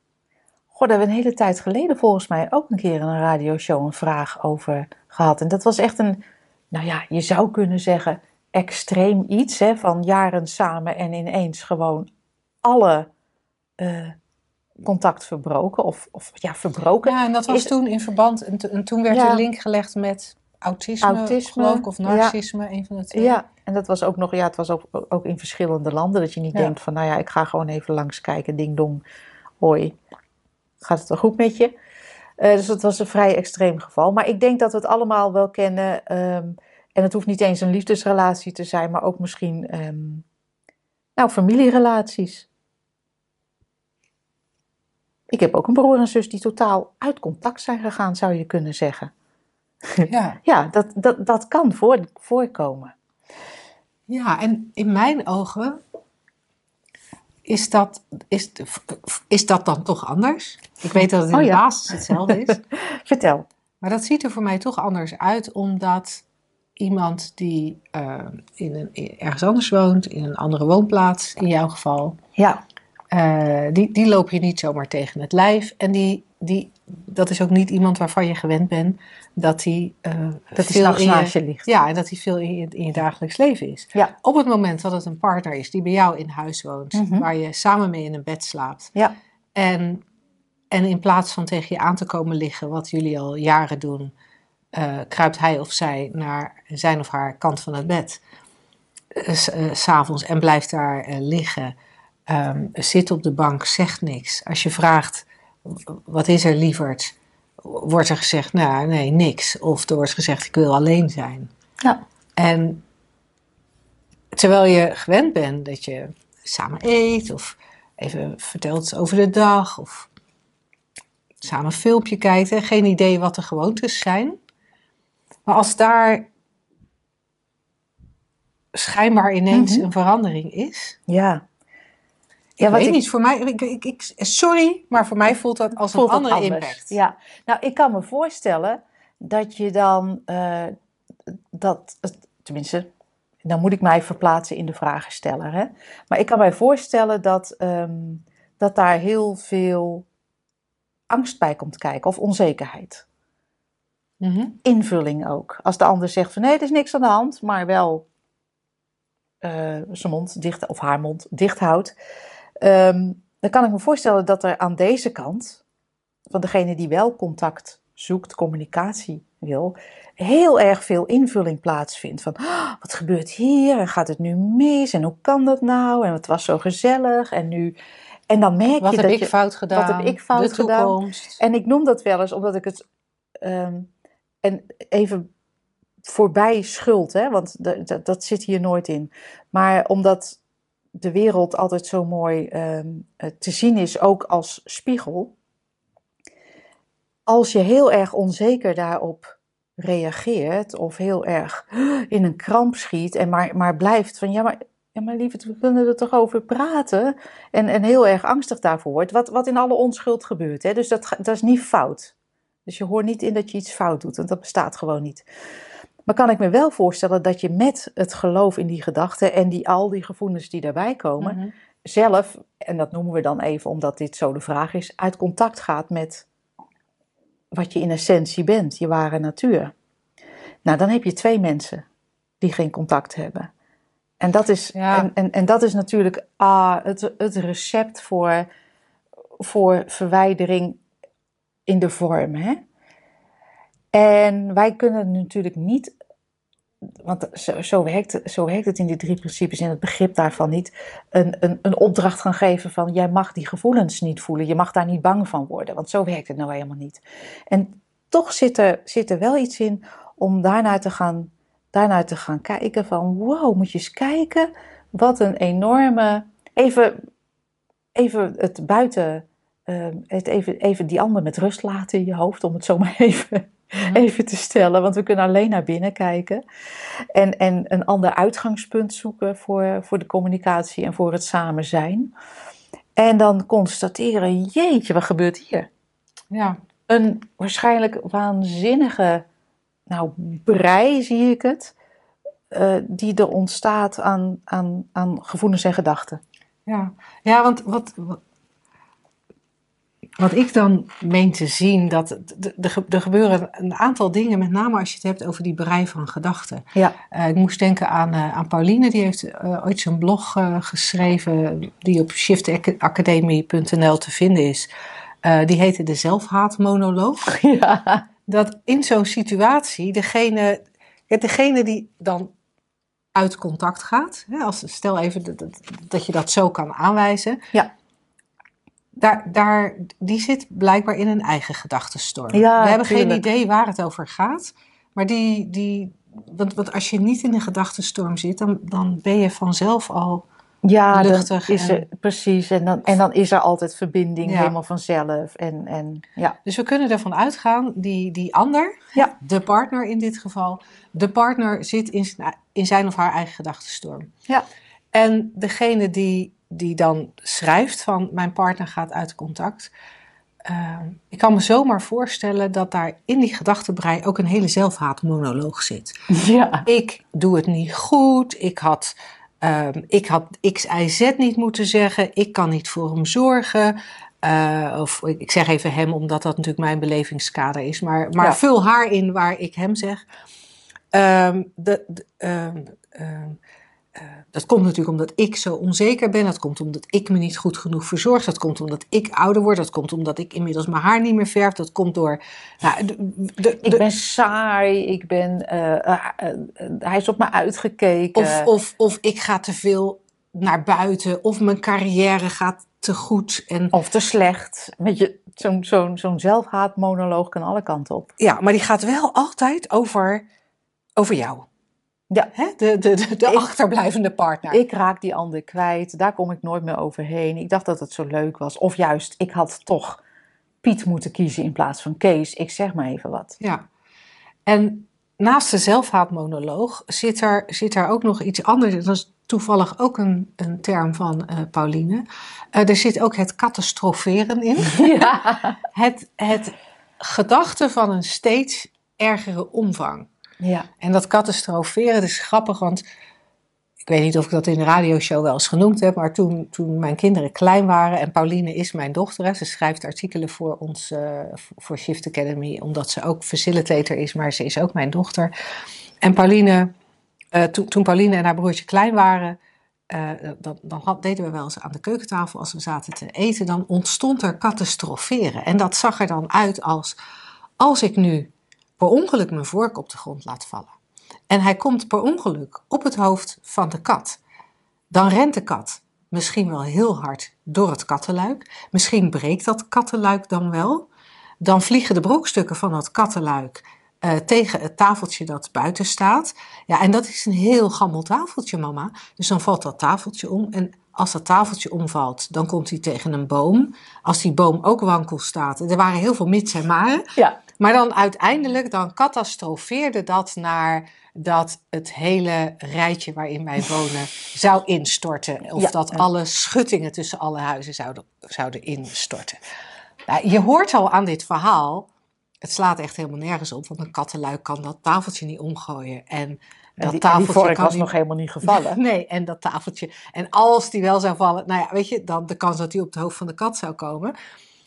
Speaker 2: Goh, daar hebben we een hele tijd geleden volgens mij ook een keer in een radioshow een vraag over gehad. En dat was echt een, nou ja, je zou kunnen zeggen, extreem iets hè, van jaren samen en ineens gewoon alle eh, contact verbroken. Of, of ja, verbroken.
Speaker 1: Ja, en dat was
Speaker 2: Is-
Speaker 1: toen in verband. En, to- en toen werd
Speaker 2: Ja.
Speaker 1: de link gelegd met autisme,
Speaker 2: Autisme,
Speaker 1: geloof ik, of
Speaker 2: ja.
Speaker 1: narcisme, een van de twee.
Speaker 2: Ja, en dat was ook nog, ja, het was ook, ook in verschillende landen. Dat je niet
Speaker 1: Ja.
Speaker 2: denkt van, nou ja, ik ga gewoon even langskijken, ding dong, hoi. Gaat het wel goed met je? Eh, dus dat was een vrij extreem geval. Maar ik denk dat we het allemaal wel kennen. ehm, en het hoeft niet eens een liefdesrelatie te zijn, maar ook misschien, ehm, nou, familierelaties. Ik heb ook een broer en zus die totaal uit contact zijn gegaan, zou je kunnen zeggen.
Speaker 1: Ja.
Speaker 2: Ja, dat, dat, dat kan voor, voorkomen.
Speaker 1: ja, en in mijn ogen is dat, is, is dat dan toch anders. Ik weet dat het in
Speaker 2: Oh
Speaker 1: de basis hetzelfde is.
Speaker 2: Vertel.
Speaker 1: Maar dat ziet er voor mij toch anders uit, omdat iemand die eh, in een, ergens anders woont, in een andere woonplaats in jouw geval.
Speaker 2: Ja,
Speaker 1: Eh, die, die loop je niet zomaar tegen het lijf. En die, die, dat is ook niet iemand waarvan je gewend bent dat hij eh,
Speaker 2: dat
Speaker 1: veel je-
Speaker 2: naast je ligt.
Speaker 1: Ja, en dat hij veel in je, in je dagelijks leven is.
Speaker 2: Ja.
Speaker 1: Op het moment dat het een partner is die bij jou in huis woont,
Speaker 2: Mhm.
Speaker 1: waar je samen mee in een bed slaapt.
Speaker 2: Ja.
Speaker 1: En, en in plaats van tegen je aan te komen liggen, wat jullie al jaren doen, eh, kruipt hij of zij naar zijn of haar kant van het bed. eh, s- S'avonds en blijft daar liggen. Ehm, zit op de bank, zegt niks. Als je vraagt, wat is er lieverd? Wordt er gezegd, nou nee, niks. Of er wordt gezegd, ik wil alleen zijn.
Speaker 2: Ja.
Speaker 1: En terwijl je gewend bent dat je samen eet of even vertelt over de dag of samen een filmpje kijkt, hè, geen idee wat de gewoontes zijn. Maar als daar schijnbaar ineens
Speaker 2: Mhm.
Speaker 1: een verandering is.
Speaker 2: Ja. Ja, wat
Speaker 1: weet
Speaker 2: ik-
Speaker 1: niet, voor mij, ik, ik, ik- sorry, maar voor mij voelt dat als
Speaker 2: voelt
Speaker 1: een andere impact.
Speaker 2: Ja, nou, ik kan me voorstellen dat je dan eh, dat, tenminste, dan moet ik mij verplaatsen in de vragensteller. Hè? Maar ik kan mij voorstellen dat, ehm, dat daar heel veel angst bij komt kijken of onzekerheid.
Speaker 1: Mhm.
Speaker 2: Invulling ook. Als de ander zegt van nee, er is niks aan de hand, maar wel eh, zijn mond dicht of haar mond dicht houdt. Ehm, dan kan ik me voorstellen dat er aan deze kant, van degene die wel contact zoekt, communicatie wil, heel erg veel invulling plaatsvindt. Van "Ah, wat gebeurt hier en gaat het nu mis en hoe kan dat nou en het was zo gezellig en nu. En dan merk
Speaker 1: Wat
Speaker 2: je
Speaker 1: heb
Speaker 2: dat
Speaker 1: ik
Speaker 2: je,
Speaker 1: fout gedaan?
Speaker 2: heb ik fout
Speaker 1: de
Speaker 2: gedaan? en ik noem dat wel eens omdat ik het ehm, en even voorbij schuld, hè, want dat zit hier nooit in. Maar omdat de wereld altijd zo mooi ehm, eh, te zien is, ook als spiegel. Als je heel erg onzeker daarop reageert of heel erg in een kramp schiet en maar, maar blijft van ja, maar, ja, maar lieverd, we kunnen er toch over praten en, en heel erg angstig daarvoor wordt, wat, wat in alle onschuld gebeurt. Hè? Dus dat, dat is niet fout. Dus je hoort niet in dat je iets fout doet, want dat bestaat gewoon niet. Maar kan ik me wel voorstellen dat je met het geloof in die gedachten en die, al die gevoelens die daarbij komen,
Speaker 1: Mhm.
Speaker 2: zelf, en dat noemen we dan even omdat dit zo de vraag is, uit contact gaat met wat je in essentie bent, je ware natuur. Nou, dan heb je twee mensen die geen contact hebben. En dat is,
Speaker 1: Ja.
Speaker 2: en, en, en dat is natuurlijk ah, het, het recept voor, voor verwijdering in de vorm. Hè? En wij kunnen natuurlijk niet, want zo, werkt, zo werkt het in die drie principes, in het begrip daarvan niet, een, een, een opdracht gaan geven van jij mag die gevoelens niet voelen, je mag daar niet bang van worden, want zo werkt het nou helemaal niet. En toch zit er, zit er wel iets in om daarnaar te gaan, daarnaar te gaan kijken van wow, moet je eens kijken wat een enorme, even, even het buiten, eh, het even, even die ander met rust laten in je hoofd, om het zo maar even, even te stellen, want we kunnen alleen naar binnen kijken. En, en een ander uitgangspunt zoeken voor, voor de communicatie en voor het samen zijn. En dan constateren, jeetje, wat gebeurt hier?
Speaker 1: Ja.
Speaker 2: Een waarschijnlijk waanzinnige, nou, brei zie ik het, eh, die er ontstaat aan, aan, aan gevoelens en gedachten.
Speaker 1: Ja, ja want wat, wat, wat ik dan meen te zien, dat er- gebeuren een aantal dingen, met name als je het hebt over die brei van gedachten.
Speaker 2: Ja,
Speaker 1: Eh, ik moest denken aan, eh, aan Pauline, die heeft eh, ooit zijn blog geschreven, die op shiftacademy.nl te vinden is. Die heette de zelfhaatmonoloog.
Speaker 2: ja,
Speaker 1: Dat in zo'n situatie degene, degene die dan uit contact gaat, hè, als, stel even dat, dat, dat je dat zo kan aanwijzen,
Speaker 2: Ja.
Speaker 1: Daar, daar, die zit blijkbaar in een eigen gedachtenstorm.
Speaker 2: Ja,
Speaker 1: We hebben geen idee waar het over gaat, maar die, die, want, want als je niet in een gedachtenstorm zit, dan, dan ben je vanzelf al
Speaker 2: ja
Speaker 1: Luchtig
Speaker 2: is
Speaker 1: en-
Speaker 2: er, precies. En dan, en dan is er altijd verbinding
Speaker 1: Ja.
Speaker 2: helemaal vanzelf. En, en ja,
Speaker 1: Dus we kunnen ervan uitgaan, die, die ander,
Speaker 2: Ja.
Speaker 1: de partner in dit geval, de partner zit in zijn, in zijn of haar eigen gedachtenstorm.
Speaker 2: Ja.
Speaker 1: En degene die, die dan schrijft van mijn partner gaat uit contact, eh, ik kan me zomaar voorstellen dat daar in die gedachtenbrei ook een hele zelfhaatmonoloog zit.
Speaker 2: Ja.
Speaker 1: Ik doe het niet goed, ik had, ehm, ik had X, Y, Z niet moeten zeggen, ik kan niet voor hem zorgen. Eh, of ik zeg even hem, omdat dat natuurlijk mijn belevingskader is. Maar, maar
Speaker 2: Ja.
Speaker 1: vul haar in waar ik hem zeg. Ehm, de, de- ehm, ehm, eh, dat komt natuurlijk omdat ik zo onzeker ben. Dat komt omdat ik me niet goed genoeg verzorg. Dat komt omdat ik ouder word. Dat komt omdat ik inmiddels mijn haar niet meer verf. Dat komt door. Nou, de, de,
Speaker 2: Ik ben saai, ik ben, eh, eh, hij is op me uitgekeken.
Speaker 1: of, of, of ik ga te veel naar buiten. Of mijn carrière gaat te goed. En,
Speaker 2: Of te slecht. Met je, zo'n, zo'n, zo'n zelfhaatmonoloog kan alle kanten op.
Speaker 1: ja, maar die gaat wel altijd over, over jou.
Speaker 2: Ja.
Speaker 1: Hè? De, de, de, de
Speaker 2: Ik-
Speaker 1: achterblijvende partner.
Speaker 2: Ik raak die ander kwijt, daar kom ik nooit meer overheen. Ik dacht dat het zo leuk was. Of juist, ik had toch Piet moeten kiezen in plaats van Kees. Ik zeg maar even wat.
Speaker 1: Ja. En naast de zelfhaatmonoloog zit er, zit er ook nog iets anders. Dat is toevallig ook een, een term van eh, Pauline. Eh, er zit ook het catastroferen in.
Speaker 2: Ja.
Speaker 1: Het, het gedachte van een steeds ergere omvang.
Speaker 2: Ja.
Speaker 1: En dat catastroferen dat is grappig, want ik weet niet of ik dat in de radioshow wel eens genoemd heb, maar toen, toen mijn kinderen klein waren, en Pauline is mijn dochter, ze schrijft artikelen voor ons, eh, voor Shift Academy, omdat ze ook facilitator is, maar ze is ook mijn dochter. En Pauline, eh, toen, Pauline en haar broertje klein waren, eh, dan, dan deden we wel eens aan de keukentafel als we zaten te eten, dan ontstond er catastroferen. En dat zag er dan uit als, als ik nu per ongeluk mijn vork op de grond laat vallen. En hij komt per ongeluk op het hoofd van de kat. Dan rent de kat misschien wel heel hard door het kattenluik. Misschien breekt dat kattenluik dan wel. Dan vliegen de brokstukken van dat kattenluik eh, tegen het tafeltje dat buiten staat. Ja, en dat is een heel gammel tafeltje, mama. Dus dan valt dat tafeltje om. En als dat tafeltje omvalt, dan komt hij tegen een boom. Als die boom ook wankel staat. Er waren heel veel mits en maren.
Speaker 2: ja.
Speaker 1: Maar dan uiteindelijk, dan catastrofeerde dat naar dat het hele rijtje waarin wij wonen zou instorten. Of
Speaker 2: Ja.
Speaker 1: dat alle schuttingen tussen alle huizen zouden, zouden instorten. Nou, je hoort al aan dit verhaal, het slaat echt helemaal nergens op, want een kattenluik kan dat tafeltje niet omgooien. En dat
Speaker 2: die,
Speaker 1: tafeltje kan
Speaker 2: was nog helemaal niet gevallen.
Speaker 1: Nee, en dat tafeltje. En als die wel zou vallen, nou ja, weet je, dan de kans dat die op het hoofd van de kat zou komen.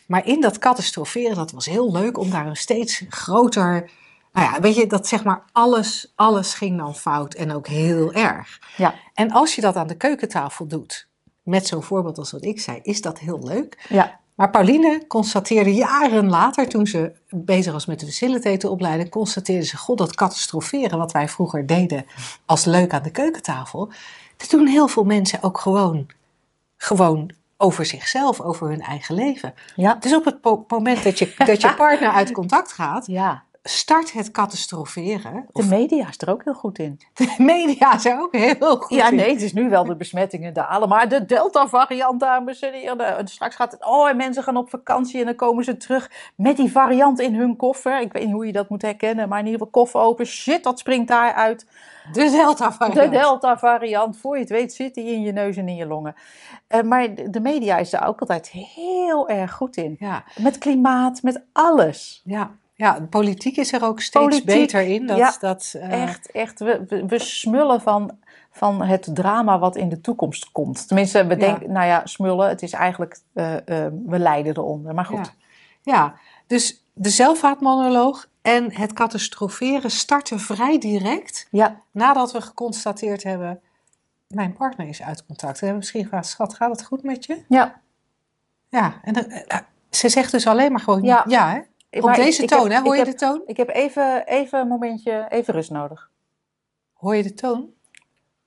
Speaker 1: Maar in dat catastroferen, dat was heel leuk om daar een steeds groter. Nou ja, weet je, dat zeg maar alles, alles ging dan fout en ook heel erg.
Speaker 2: Ja.
Speaker 1: En als je dat aan de keukentafel doet, met zo'n voorbeeld als wat ik zei, is dat heel leuk.
Speaker 2: Ja.
Speaker 1: Maar Pauline constateerde jaren later, toen ze bezig was met de facilitatoropleiding, constateerde ze, god, dat catastroferen wat wij vroeger deden als leuk aan de keukentafel, dat doen heel veel mensen ook gewoon, gewoon over zichzelf, over hun eigen leven.
Speaker 2: Ja.
Speaker 1: Dus op het moment dat je, dat je partner uit contact gaat,
Speaker 2: ja.
Speaker 1: start het catastroferen.
Speaker 2: De media is er ook heel goed in.
Speaker 1: de media zijn ook heel goed
Speaker 2: Ja,
Speaker 1: in.
Speaker 2: nee, het is nu wel de besmettingen dalen. Maar de Delta-variant, dames en heren. En straks gaat het. Oh, en mensen gaan op vakantie en dan komen ze terug met die variant in hun koffer. Ik weet niet hoe je dat moet herkennen, maar in ieder geval koffer open. Shit, dat springt daar uit.
Speaker 1: De Delta
Speaker 2: De
Speaker 1: variant.
Speaker 2: Delta-variant. Voor je het weet zit die in je neus en in je longen. Eh, maar de media is daar ook altijd heel erg goed in.
Speaker 1: Ja,
Speaker 2: Met klimaat, met alles.
Speaker 1: ja, ja, politiek is er ook steeds
Speaker 2: Politiek,
Speaker 1: beter in. Dat,
Speaker 2: ja,
Speaker 1: dat, eh,
Speaker 2: Echt, echt. We, we, we smullen van, van het drama wat in de toekomst komt. Tenminste, we
Speaker 1: Ja.
Speaker 2: denken, nou ja, smullen. Het is eigenlijk, eh, we lijden eronder. Maar goed.
Speaker 1: Ja. ja, dus de zelfhaatmonoloog en het catastroferen starten vrij direct
Speaker 2: Ja,
Speaker 1: nadat we geconstateerd hebben, mijn partner is uit contact. We hebben misschien gevraagd, schat, gaat het goed met je?
Speaker 2: ja.
Speaker 1: Ja, en dan, eh, ze zegt dus alleen maar gewoon ja,
Speaker 2: Ja.
Speaker 1: hè? Op
Speaker 2: Maar
Speaker 1: deze
Speaker 2: ik
Speaker 1: toon,
Speaker 2: heb-
Speaker 1: hè? Hoor je
Speaker 2: heb-
Speaker 1: de toon?
Speaker 2: Ik heb even, even een momentje, even rust nodig.
Speaker 1: Hoor je de toon?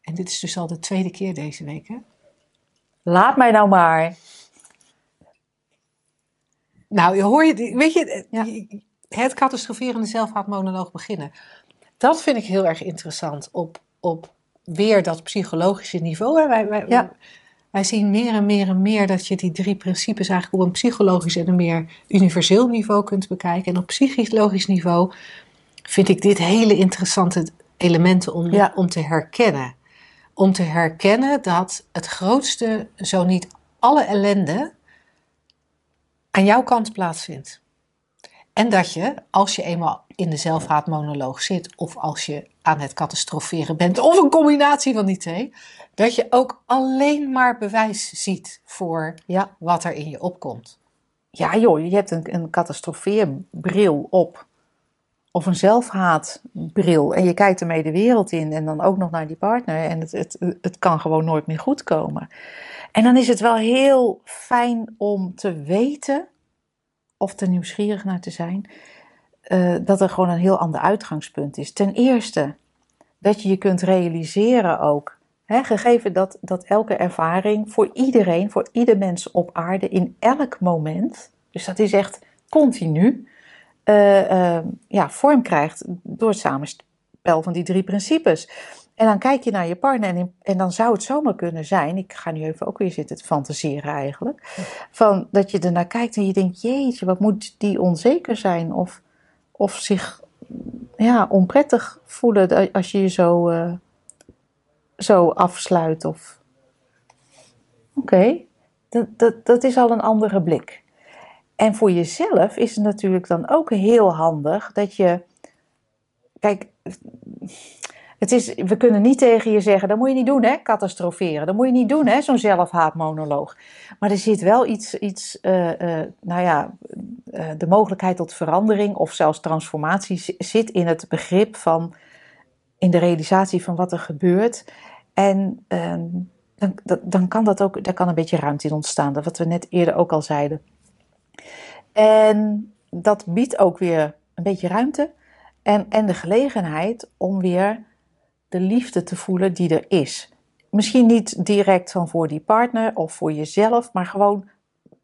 Speaker 1: En dit is dus al de tweede keer deze week, hè?
Speaker 2: Laat mij nou maar.
Speaker 1: Nou, je hoor je, die- weet je,
Speaker 2: Ja.
Speaker 1: Het catastroferende zelfhaatmonoloog beginnen. Dat vind ik heel erg interessant op, op weer dat psychologische niveau. Hè. Wij, wij,
Speaker 2: Ja.
Speaker 1: wij zien meer en meer en meer dat je die drie principes eigenlijk op een psychologisch en een meer universeel niveau kunt bekijken. En op psychologisch niveau vind ik dit hele interessante elementen om,
Speaker 2: Ja.
Speaker 1: om te herkennen. Om te herkennen dat het grootste, zo niet alle ellende, aan jouw kant plaatsvindt. En dat je, als je eenmaal in de zelfhaatmonoloog zit, of als je aan het catastroferen bent, of een combinatie van die twee, dat je ook alleen maar bewijs ziet voor
Speaker 2: Ja.
Speaker 1: wat er in je opkomt.
Speaker 2: Ja joh, je hebt een, een catastrofeerbril op. Of een zelfhaatbril. En je kijkt ermee de wereld in. En dan ook nog naar die partner. En het, het, het kan gewoon nooit meer goed komen. En dan is het wel heel fijn om te weten. Of er nieuwsgierig naar te zijn. eh, dat er gewoon een heel ander uitgangspunt is. Ten eerste, dat je je kunt realiseren ook. Hè, gegeven dat, dat elke ervaring voor iedereen, voor ieder mens op aarde, in elk moment, dus dat is echt continu, eh, eh, ja, vorm krijgt door het samenspel van die drie principes. En dan kijk je naar je partner en, in- en dan zou het zomaar kunnen zijn, ik ga nu even ook weer zitten te fantaseren eigenlijk, van dat je ernaar kijkt en je denkt, jeetje, wat moet die onzeker zijn of, of zich ja, onprettig voelen als je je zo, eh, zo afsluit of... Oké, dat, dat, dat is al een andere blik. En voor jezelf is het natuurlijk dan ook heel handig dat je. Kijk, het is, we kunnen niet tegen je zeggen: dat moet je niet doen, hè? Catastroferen. Dat moet je niet doen, hè? Zo'n zelfhaatmonoloog. Maar er zit wel iets, iets eh, eh, nou ja, eh, de mogelijkheid tot verandering of zelfs transformatie zi- zit in het begrip van. in de realisatie van wat er gebeurt. En ehm, dan, dan, kan dat ook, daar kan een beetje ruimte in ontstaan. Wat we net eerder ook al zeiden. En dat biedt ook weer een beetje ruimte en, en de gelegenheid om weer de liefde te voelen die er is. Misschien niet direct van voor die partner of voor jezelf, maar gewoon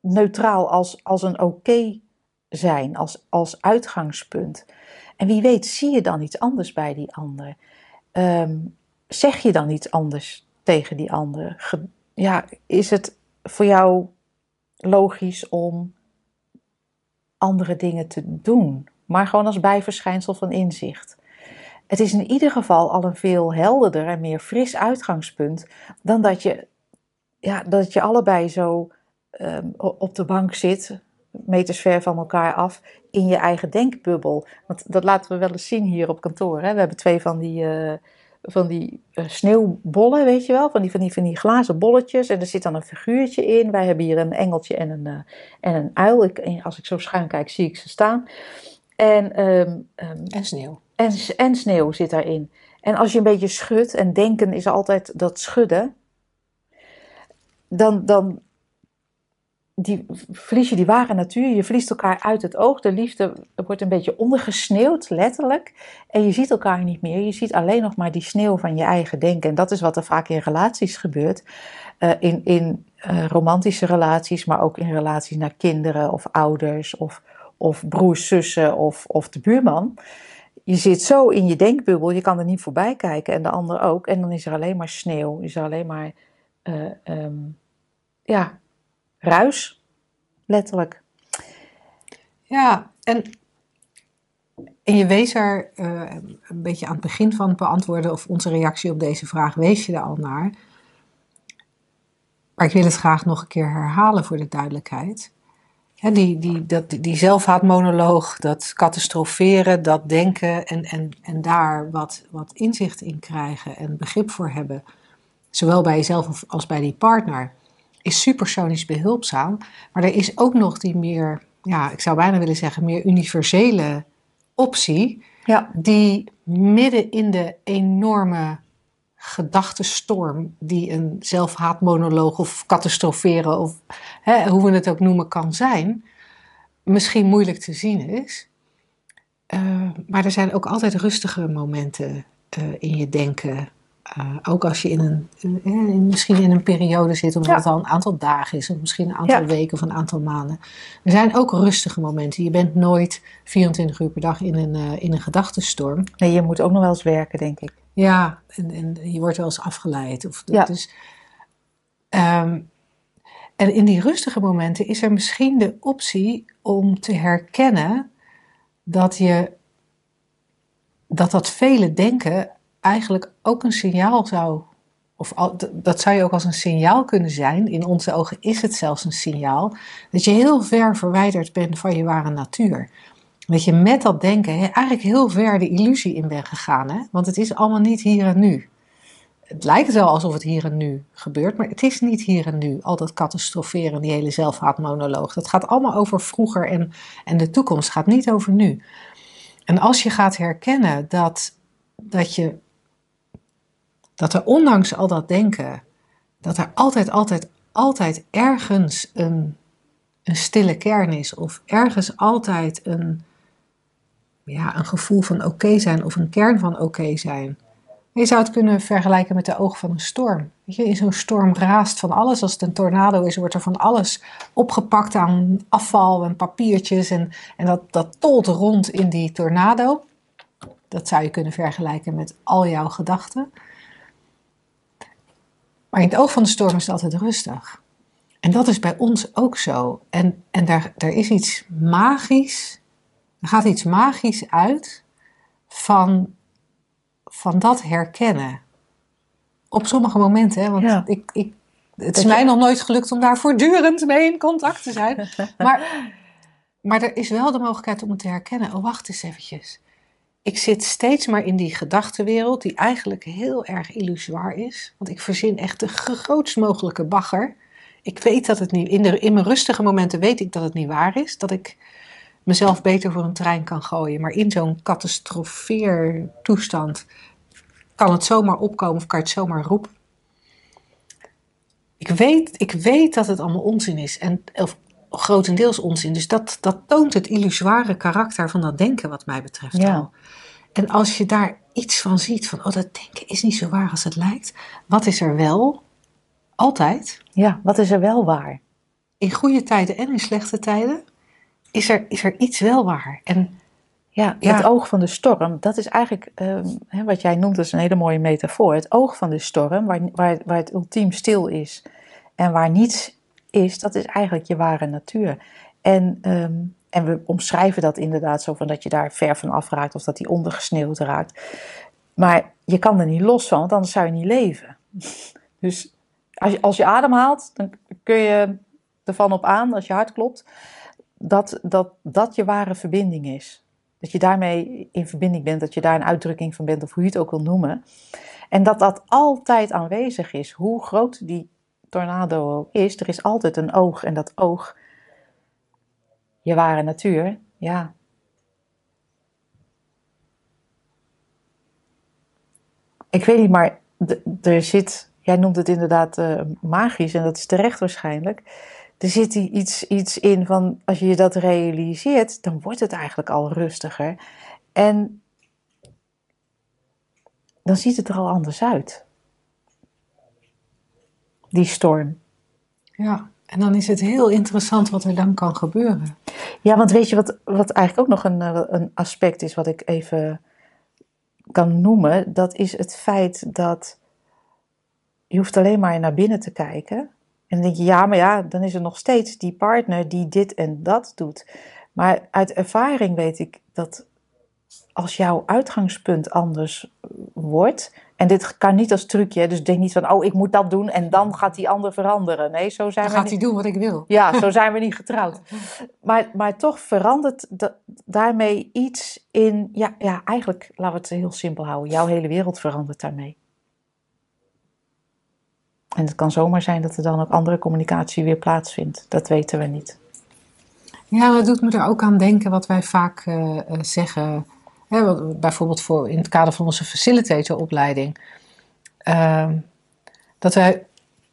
Speaker 2: neutraal als, als een oké zijn, als, als uitgangspunt. En wie weet zie je dan iets anders bij die ander. Ehm, zeg je dan iets anders tegen die ander? Ja, is het voor jou logisch om andere dingen te doen, maar gewoon als bijverschijnsel van inzicht. Het is in ieder geval al een veel helderder en meer fris uitgangspunt dan dat je, ja, dat je allebei zo ehm, op de bank zit, meters ver van elkaar af, in je eigen denkbubbel. Want dat laten we wel eens zien hier op kantoor. Hè? We hebben twee van die, eh, van die eh, sneeuwbollen, weet je wel, van die, van, die, van die glazen bolletjes. En er zit dan een figuurtje in. Wij hebben hier een engeltje en een, eh, en een uil. Ik, als ik zo schuin kijk, zie ik ze staan. En, ehm, ehm,
Speaker 1: En sneeuw.
Speaker 2: En, en sneeuw zit daarin. En als je een beetje schudt, en denken is altijd dat schudden, dan, dan die, verlies je die ware natuur. Je verliest elkaar uit het oog. De liefde wordt een beetje ondergesneeuwd, letterlijk. En je ziet elkaar niet meer. Je ziet alleen nog maar die sneeuw van je eigen denken. En dat is wat er vaak in relaties gebeurt. Eh, in in eh, romantische relaties, maar ook in relaties naar kinderen of ouders of, of broers, zussen of, of de buurman. Je zit zo in je denkbubbel, je kan er niet voorbij kijken en de ander ook. En dan is er alleen maar sneeuw, is er alleen maar eh, ehm, ja, ruis, letterlijk.
Speaker 1: Ja, en, en je wees er eh, een beetje aan het begin van het beantwoorden of onze reactie op deze vraag, wees je er al naar. Maar ik wil het graag nog een keer herhalen voor de duidelijkheid. Die, die, dat, die zelfhaatmonoloog, dat catastroferen, dat denken en, en, en daar wat, wat inzicht in krijgen en begrip voor hebben, zowel bij jezelf als bij die partner, is supersonisch behulpzaam. Maar er is ook nog die meer, ja, ik zou bijna willen zeggen, meer universele optie,
Speaker 2: Ja,
Speaker 1: die midden in de enorme gedachtenstorm die een zelfhaatmonoloog of catastroferen of hè, hoe we het ook noemen kan zijn, misschien moeilijk te zien is. Uh, maar er zijn ook altijd rustige momenten uh, in je denken. Uh, ook als je in een, in, misschien in een periode zit, omdat ja. het al een aantal dagen is, of misschien een aantal ja. weken of een aantal maanden. Er zijn ook rustige momenten. Je bent nooit 24 uur per dag in een, in een gedachtenstorm.
Speaker 2: Nee, je moet ook nog wel eens werken, denk ik.
Speaker 1: Ja, en, en je wordt wel eens afgeleid. Of, ja. dus, um, en in die rustige momenten is er misschien de optie om te herkennen dat je dat dat vele denken eigenlijk ook een signaal zou of al, dat zou je ook als een signaal kunnen zijn, in onze ogen is het zelfs een signaal, dat je heel ver verwijderd bent van je ware natuur. Dat je met dat denken eigenlijk heel ver de illusie in bent gegaan. Hè? Want het is allemaal niet hier en nu. Het lijkt wel alsof het hier en nu gebeurt, maar het is niet hier en nu. Al dat catastroferen, die hele zelfhaatmonoloog. Dat gaat allemaal over vroeger en, en de toekomst. Gaat niet over nu. En als je gaat herkennen dat, dat, je, dat er ondanks al dat denken, dat er altijd, altijd, altijd ergens een, een stille kern is, of ergens altijd een, ja, een gevoel van oké zijn of een kern van oké zijn. Je zou het kunnen vergelijken met de oog van een storm. Weet je, in zo'n storm raast van alles. Als het een tornado is, wordt er van alles opgepakt aan afval en papiertjes. En, en dat, dat tolt rond in die tornado. Dat zou je kunnen vergelijken met al jouw gedachten. Maar in het oog van de storm is het altijd rustig. En dat is bij ons ook zo. En, en daar, daar is iets magisch er gaat iets magisch uit van, van dat herkennen. Op sommige momenten, hè, want ik, ik, het is mij nog nooit gelukt om daar voortdurend mee in contact te zijn. Maar, maar er is wel de mogelijkheid om het te herkennen. Oh, wacht eens eventjes. Ik zit steeds maar in die gedachtenwereld, die eigenlijk heel erg illusoir is. Want ik verzin echt de grootst mogelijke bagger. Ik weet dat het niet, in, de, in mijn rustige momenten weet ik dat het niet waar is. Dat ik mezelf beter voor een trein kan gooien. Maar in zo'n catastrofeertoestand kan het zomaar opkomen of kan je het zomaar roepen. Ik weet, ik weet dat het allemaal onzin is. En, of grotendeels onzin. Dus dat, dat toont het illusoire karakter van dat denken wat mij betreft ja. al. En als je daar iets van ziet, van oh dat denken is niet zo waar als het lijkt. Wat is er wel? Altijd.
Speaker 2: Ja, wat is er wel waar?
Speaker 1: In goede tijden en in slechte tijden is er, is er iets wel waar. En,
Speaker 2: ja, het oog van de storm, dat is eigenlijk ehm, hè, wat jij noemt, dat is een hele mooie metafoor. Het oog van de storm, waar, waar, waar het ultiem stil is en waar niets is, dat is eigenlijk je ware natuur. En, ehm, en we omschrijven dat inderdaad zo van dat je daar ver van afraakt of dat die ondergesneeuwd raakt. Maar je kan er niet los van, want anders zou je niet leven. Dus als je, als je ademhaalt, dan kun je ervan op aan, als je hart klopt, dat, dat dat je ware verbinding is. Dat je daarmee in verbinding bent, dat je daar een uitdrukking van bent, of hoe je het ook wil noemen. En dat dat altijd aanwezig is, hoe groot die tornado ook is. Er is altijd een oog en dat oog, je ware natuur, ja. Ik weet niet, maar er zit, jij noemt het inderdaad uh, magisch en dat is terecht waarschijnlijk er zit iets, iets in van als je je dat realiseert, dan wordt het eigenlijk al rustiger. En dan ziet het er al anders uit. Die storm.
Speaker 1: Ja, en dan is het heel interessant wat er dan kan gebeuren.
Speaker 2: Ja, want weet je wat, wat eigenlijk ook nog een, eh, een aspect is wat ik even kan noemen? Dat is het feit dat je hoeft alleen maar naar binnen te kijken en dan denk je, ja, maar ja, dan is er nog steeds die partner die dit en dat doet. Maar uit ervaring weet ik dat als jouw uitgangspunt anders wordt, en dit kan niet als trucje, dus denk niet van, oh, ik moet dat doen en dan gaat die ander veranderen. Nee, zo zijn
Speaker 1: dan
Speaker 2: we
Speaker 1: gaat hij doen wat ik wil.
Speaker 2: Ja, zo zijn we niet getrouwd. Maar, maar toch verandert daarmee iets in, ja, ja, eigenlijk, laten we het heel simpel houden, jouw hele wereld verandert daarmee. En het kan zomaar zijn dat er dan ook andere communicatie weer plaatsvindt. Dat weten we niet.
Speaker 1: Ja, dat doet me er ook aan denken wat wij vaak uh, zeggen. Hè, bijvoorbeeld voor, in het kader van onze facilitatoropleiding. Uh, dat wij,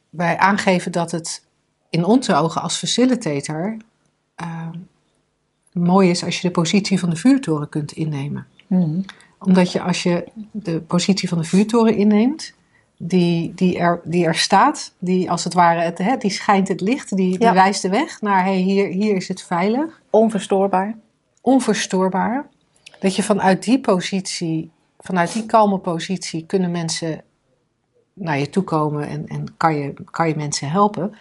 Speaker 1: wij aangeven dat het in onze ogen als facilitator uh, mooi is als je de positie van de vuurtoren kunt innemen. Mm. Omdat je als je de positie van de vuurtoren inneemt, die, die, er, die er staat, die als het ware, het, hè, die schijnt het licht, die, die wijst de weg naar hey, hier, hier is het veilig.
Speaker 2: Onverstoorbaar.
Speaker 1: Onverstoorbaar. Dat je vanuit die positie, vanuit die kalme positie, kunnen mensen naar je toe komen en, en kan, je, kan je mensen helpen.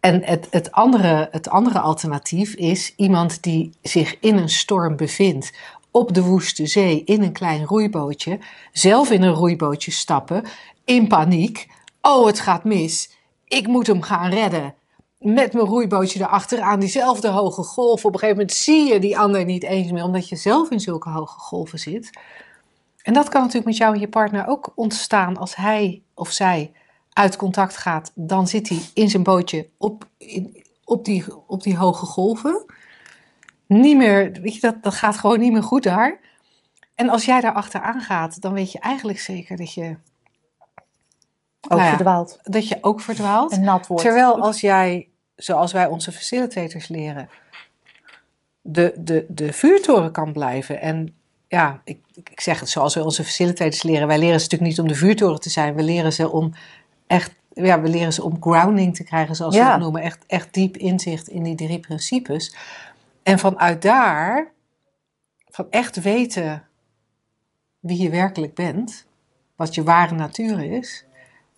Speaker 1: En het, het, andere, het andere alternatief is iemand die zich in een storm bevindt op de woeste zee in een klein roeibootje, zelf in een roeibootje stappen, in paniek. Oh, het gaat mis. Ik moet hem gaan redden. Met mijn roeibootje erachter aan diezelfde hoge golf. Op een gegeven moment zie je die ander niet eens meer, omdat je zelf in zulke hoge golven zit. En dat kan natuurlijk met jou en je partner ook ontstaan als hij of zij uit contact gaat. Dan zit hij in zijn bootje op, in, op, die, op die hoge golven. Niet meer, weet je, dat, dat gaat gewoon niet meer goed daar. En als jij daar achteraan gaat, dan weet je eigenlijk zeker dat je,
Speaker 2: Ook
Speaker 1: Nou ja.
Speaker 2: verdwaald.
Speaker 1: dat je ook verdwaalt.
Speaker 2: En nat wordt.
Speaker 1: Terwijl als jij, zoals wij onze facilitators leren, de, de, de vuurtoren kan blijven. En ja, ik, ik zeg het zoals wij onze facilitators leren. Wij leren ze natuurlijk niet om de vuurtoren te zijn. We leren ze om echt, ja, we leren ze om grounding te krijgen, zoals we dat noemen. Echt, echt diep inzicht in die drie principes. En vanuit daar, van echt weten wie je werkelijk bent, wat je ware natuur is,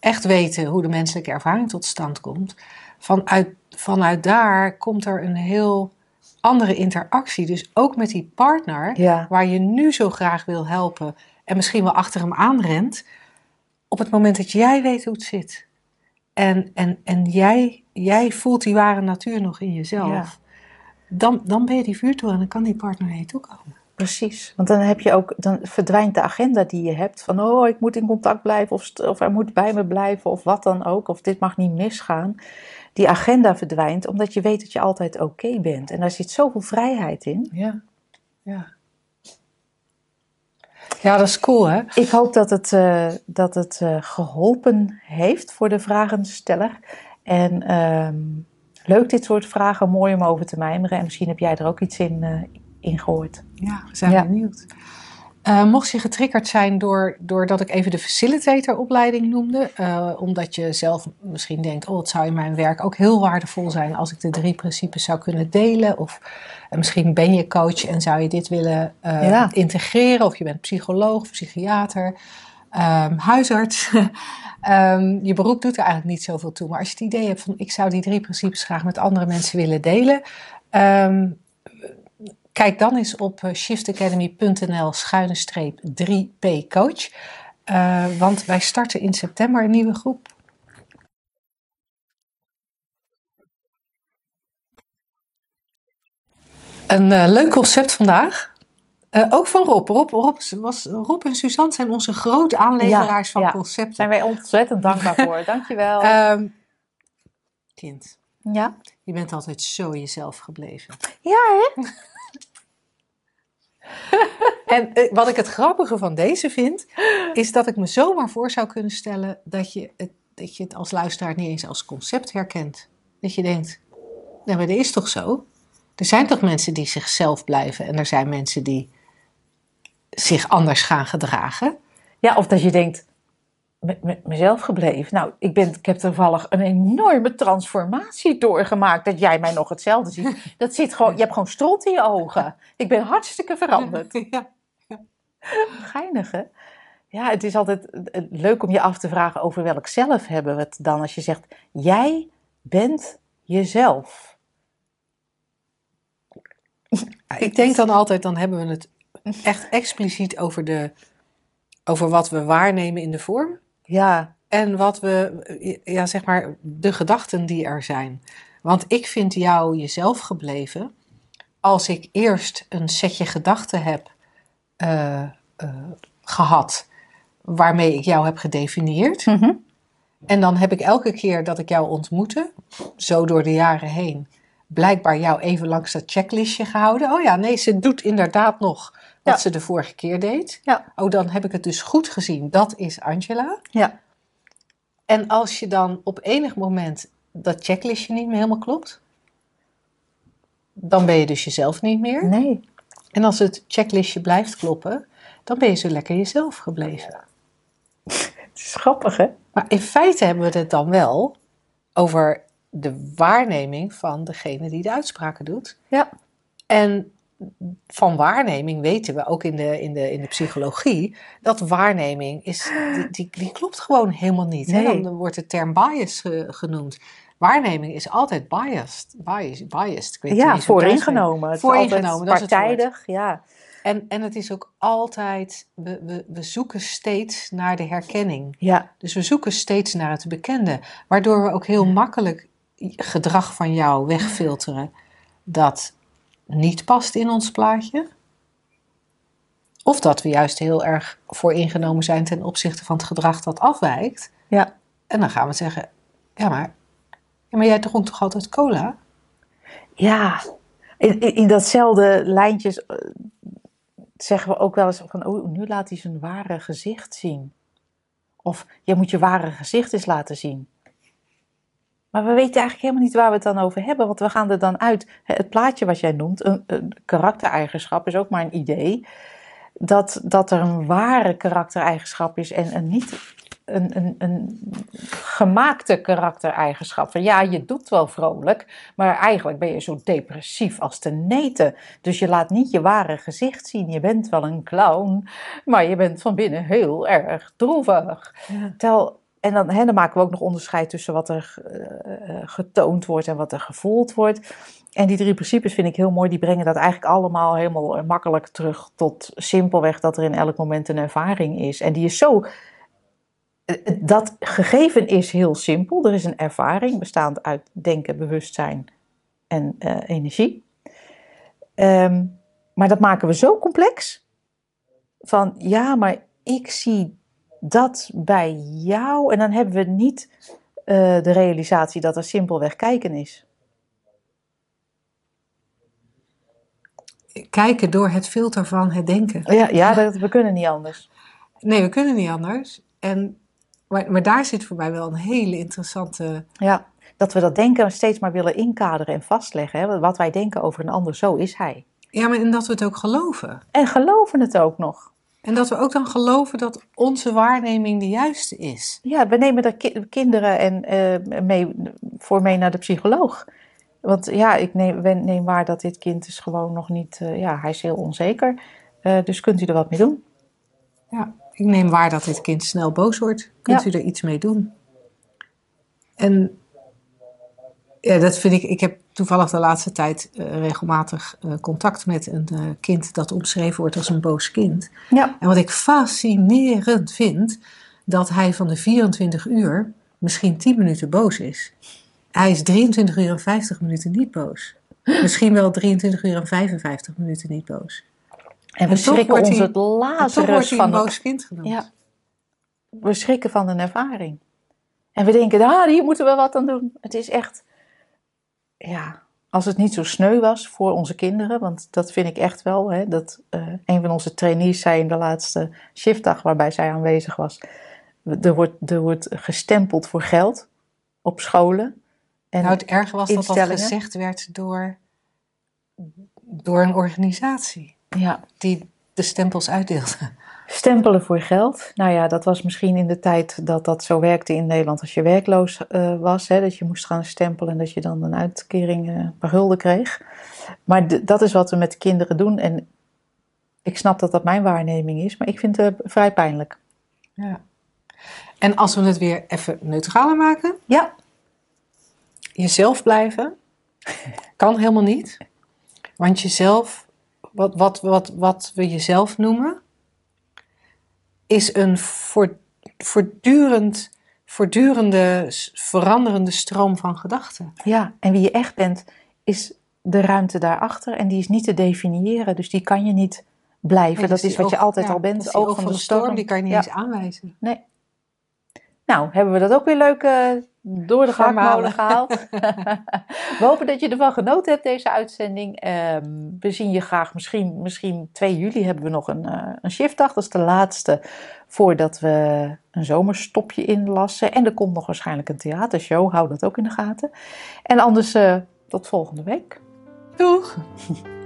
Speaker 1: echt weten hoe de menselijke ervaring tot stand komt, vanuit, vanuit daar komt er een heel andere interactie. Dus ook met die partner,
Speaker 2: Ja.
Speaker 1: waar je nu zo graag wil helpen en misschien wel achter hem aanrent, op het moment dat jij weet hoe het zit. En, en, en jij, jij voelt die ware natuur nog in jezelf.
Speaker 2: Ja.
Speaker 1: Dan, dan ben je die vuurtoren en dan kan die partner naar je toe komen.
Speaker 2: Precies, want dan heb je ook, dan verdwijnt de agenda die je hebt van oh, ik moet in contact blijven of, of hij moet bij me blijven of wat dan ook, of dit mag niet misgaan. Die agenda verdwijnt omdat je weet dat je altijd oké bent en daar zit zoveel vrijheid in.
Speaker 1: Ja, ja. Ja, dat is cool hè?
Speaker 2: Ik hoop dat het, eh, dat het eh, geholpen heeft voor de vragensteller. En ehm, leuk dit soort vragen, mooi om over te mijmeren. En misschien heb jij er ook iets in, in gehoord.
Speaker 1: Ja, we zijn
Speaker 2: Ja.
Speaker 1: benieuwd. Eh, mocht je getriggerd zijn door, doordat ik even de facilitatoropleiding noemde, eh, omdat je zelf misschien denkt, oh, het zou in mijn werk ook heel waardevol zijn als ik de drie principes zou kunnen delen. Of misschien ben je coach en zou je dit willen
Speaker 2: Ja.
Speaker 1: integreren, of je bent psycholoog, psychiater, ehm, huisarts. Ehm, je beroep doet er eigenlijk niet zoveel toe, maar als je het idee hebt van, ik zou die drie principes graag met andere mensen willen delen, ehm, Kijk dan eens op eh, shiftacademy.nl schuine streep 3p coach. Want wij starten in september een nieuwe groep. Een eh, leuk concept vandaag. Eh, ook van Rob. Rob, Rob, was, Rob en Suzanne zijn onze grote aanleveraars
Speaker 2: Ja,
Speaker 1: van
Speaker 2: ja.
Speaker 1: concepten.
Speaker 2: Zijn wij ontzettend dankbaar voor. Dankjewel.
Speaker 1: Ehm, kind,
Speaker 2: ja?
Speaker 1: je bent altijd zo jezelf gebleven.
Speaker 2: Ja, hè?
Speaker 1: En eh, wat ik het grappige van deze vind, is dat ik me zomaar voor zou kunnen stellen dat je het, dat je het als luisteraar niet eens als concept herkent. Dat je denkt, nee, maar dat is toch zo? Er zijn toch mensen die zichzelf blijven en er zijn mensen die zich anders gaan gedragen.
Speaker 2: Ja, of dat je denkt, met, met mezelf gebleven. Nou, ik, ben, ik heb toevallig een enorme transformatie doorgemaakt. Dat jij mij nog hetzelfde ziet. Dat zit gewoon, je hebt gewoon stront in je ogen. Ik ben hartstikke veranderd.
Speaker 1: Ja.
Speaker 2: Geinig, hè? Ja, het is altijd eh, leuk om je af te vragen over welk zelf hebben we het dan. Als je zegt, jij bent jezelf.
Speaker 1: Ik denk dan altijd, dan hebben we het echt expliciet over, de, over wat we waarnemen in de vorm.
Speaker 2: Ja,
Speaker 1: En wat we, ja, zeg maar, de gedachten die er zijn. Want ik vind jou jezelf gebleven als ik eerst een setje gedachten heb eh, eh, gehad waarmee ik jou heb gedefinieerd.
Speaker 2: Mhm.
Speaker 1: En dan heb ik elke keer dat ik jou ontmoette, zo door de jaren heen, blijkbaar jou even langs dat checklistje gehouden. Oh ja, nee, ze doet inderdaad nog wat
Speaker 2: Ja.
Speaker 1: ze de vorige keer deed.
Speaker 2: Ja.
Speaker 1: Oh, dan heb ik het dus goed gezien. Dat is Angela.
Speaker 2: ja,
Speaker 1: En als je dan op enig moment dat checklistje niet meer helemaal klopt, dan ben je dus jezelf niet meer.
Speaker 2: nee.
Speaker 1: En als het checklistje blijft kloppen, dan ben je zo lekker jezelf gebleven.
Speaker 2: Het is grappig, hè?
Speaker 1: Maar in feite hebben we het dan wel over de waarneming van degene die de uitspraken doet.
Speaker 2: Ja.
Speaker 1: En van waarneming weten we ook in de, in de, in de psychologie dat waarneming is, die, die, die klopt gewoon helemaal niet. Hè? Dan wordt de term bias genoemd. Waarneming is altijd biased. Biased, biased. Ik weet niet
Speaker 2: Ja,
Speaker 1: het
Speaker 2: vooringenomen.
Speaker 1: Dat is
Speaker 2: partijdig, ja.
Speaker 1: En, en het is ook altijd, we, we, we zoeken steeds naar de herkenning.
Speaker 2: Ja,
Speaker 1: Dus we zoeken steeds naar het bekende. Waardoor we ook heel makkelijk gedrag van jou wegfilteren dat niet past in ons plaatje. Of dat we juist heel erg vooringenomen zijn ten opzichte van het gedrag dat afwijkt.
Speaker 2: ja.
Speaker 1: En dan gaan we zeggen, ja maar, ja, maar jij dronk toch altijd cola?
Speaker 2: Ja, in, in, in datzelfde lijntjes eh, zeggen we ook wel eens van, oh, nu laat hij zijn ware gezicht zien. Of, je moet je ware gezicht eens laten zien. Maar we weten eigenlijk helemaal niet waar we het dan over hebben, want we gaan er dan uit. Het plaatje wat jij noemt, een, een karaktereigenschap, is ook maar een idee. Dat, dat er een ware karaktereigenschap is en een niet een, een, een gemaakte karaktereigenschap. Van ja, je doet wel vrolijk, maar eigenlijk ben je zo depressief als te neten. Dus je laat niet je ware gezicht zien. Je bent wel een clown, maar je bent van binnen heel erg droevig. Terwijl, en dan, hè, dan maken we ook nog onderscheid tussen wat er eh, eh, getoond wordt en wat er gevoeld wordt. En die drie principes vind ik heel mooi. Die brengen dat eigenlijk allemaal helemaal makkelijk terug tot simpelweg dat er in elk moment een ervaring is. En die is zo eh, dat gegeven is heel simpel. Er is een ervaring bestaand uit denken, bewustzijn en eh, energie. Ehm, maar dat maken we zo complex. Van ja, maar ik zie dat bij jou. En dan hebben we niet eh, de realisatie dat er simpelweg kijken is.
Speaker 1: Kijken door het filter van het denken.
Speaker 2: Ja, ja dat, we kunnen niet anders.
Speaker 1: Nee, we kunnen niet anders. En, maar, maar daar zit voor mij wel een hele interessante.
Speaker 2: Ja, dat we dat denken steeds maar willen inkaderen en vastleggen. Hè? Wat wij denken over een ander, zo is hij.
Speaker 1: Ja, maar en dat we het ook geloven.
Speaker 2: En geloven het ook nog.
Speaker 1: En dat we ook dan geloven dat onze waarneming de juiste is.
Speaker 2: Ja, we nemen daar ki- kinderen en, eh, mee, voor mee naar de psycholoog. Want ja, ik neem, neem waar dat dit kind is gewoon nog niet... eh, ja, hij is heel onzeker. Eh, dus kunt u er wat mee doen?
Speaker 1: Ja, ik neem waar dat dit kind snel boos wordt. Kunt
Speaker 2: Ja.
Speaker 1: u er iets mee doen? En ja, dat vind ik. Ik heb toevallig de laatste tijd eh, regelmatig eh, contact met een eh, kind dat omschreven wordt als een boos kind.
Speaker 2: Ja.
Speaker 1: En wat ik fascinerend vind, dat hij van de 24 uur misschien 10 minuten boos is. Hij is 23 uur en 50 minuten niet boos. Misschien wel 23 uur en 55 minuten niet boos.
Speaker 2: En we
Speaker 1: En
Speaker 2: schrikken ons
Speaker 1: hij-
Speaker 2: het
Speaker 1: En toch wordt hij
Speaker 2: van
Speaker 1: een
Speaker 2: het
Speaker 1: boos kind genoemd.
Speaker 2: Ja. We schrikken van een ervaring. En we denken, ah, hier moeten we wat aan doen. Het is echt, ja, als het niet zo sneu was voor onze kinderen, want dat vind ik echt wel, hè, dat eh, een van onze trainees zei in de laatste shiftdag waarbij zij aanwezig was, er wordt, er wordt gestempeld voor geld op scholen. En
Speaker 1: Nou, het erge was dat dat gezegd werd door, door een organisatie
Speaker 2: ja,
Speaker 1: die de stempels uitdeelde.
Speaker 2: Stempelen voor geld. Nou ja, dat was misschien in de tijd dat dat zo werkte in Nederland als je werkloos eh, was. Hè, dat je moest gaan stempelen en dat je dan een uitkering eh, per gulden kreeg. Maar d- dat is wat we met de kinderen doen. En ik snap dat dat mijn waarneming is, maar ik vind het eh, vrij pijnlijk.
Speaker 1: Ja. En als we het weer even neutraler maken,
Speaker 2: Ja,
Speaker 1: jezelf blijven, kan helemaal niet. Want jezelf, wat, wat, wat, wat we jezelf noemen, is een voort- voortdurend, voortdurende, veranderende stroom van gedachten.
Speaker 2: ja, en wie je echt bent, is de ruimte daarachter. En die is niet te definiëren, dus die kan je niet blijven.
Speaker 1: Nee,
Speaker 2: dat
Speaker 1: dus
Speaker 2: is wat je altijd
Speaker 1: ja,
Speaker 2: al bent.
Speaker 1: die
Speaker 2: Oog van de storm.
Speaker 1: die kan je niet
Speaker 2: Ja.
Speaker 1: eens aanwijzen.
Speaker 2: Nee. Nou, hebben we dat ook weer leuk eh, door de gehaktmolen gehaald. we hopen dat je ervan genoten hebt, deze uitzending. Ehm, we zien je graag, misschien, misschien 2 juli hebben we nog een, eh, een shiftdag. Dat is de laatste voordat we een zomerstopje inlassen. En er komt nog waarschijnlijk een theatershow, hou dat ook in de gaten. En anders eh, tot volgende week.
Speaker 1: Doeg!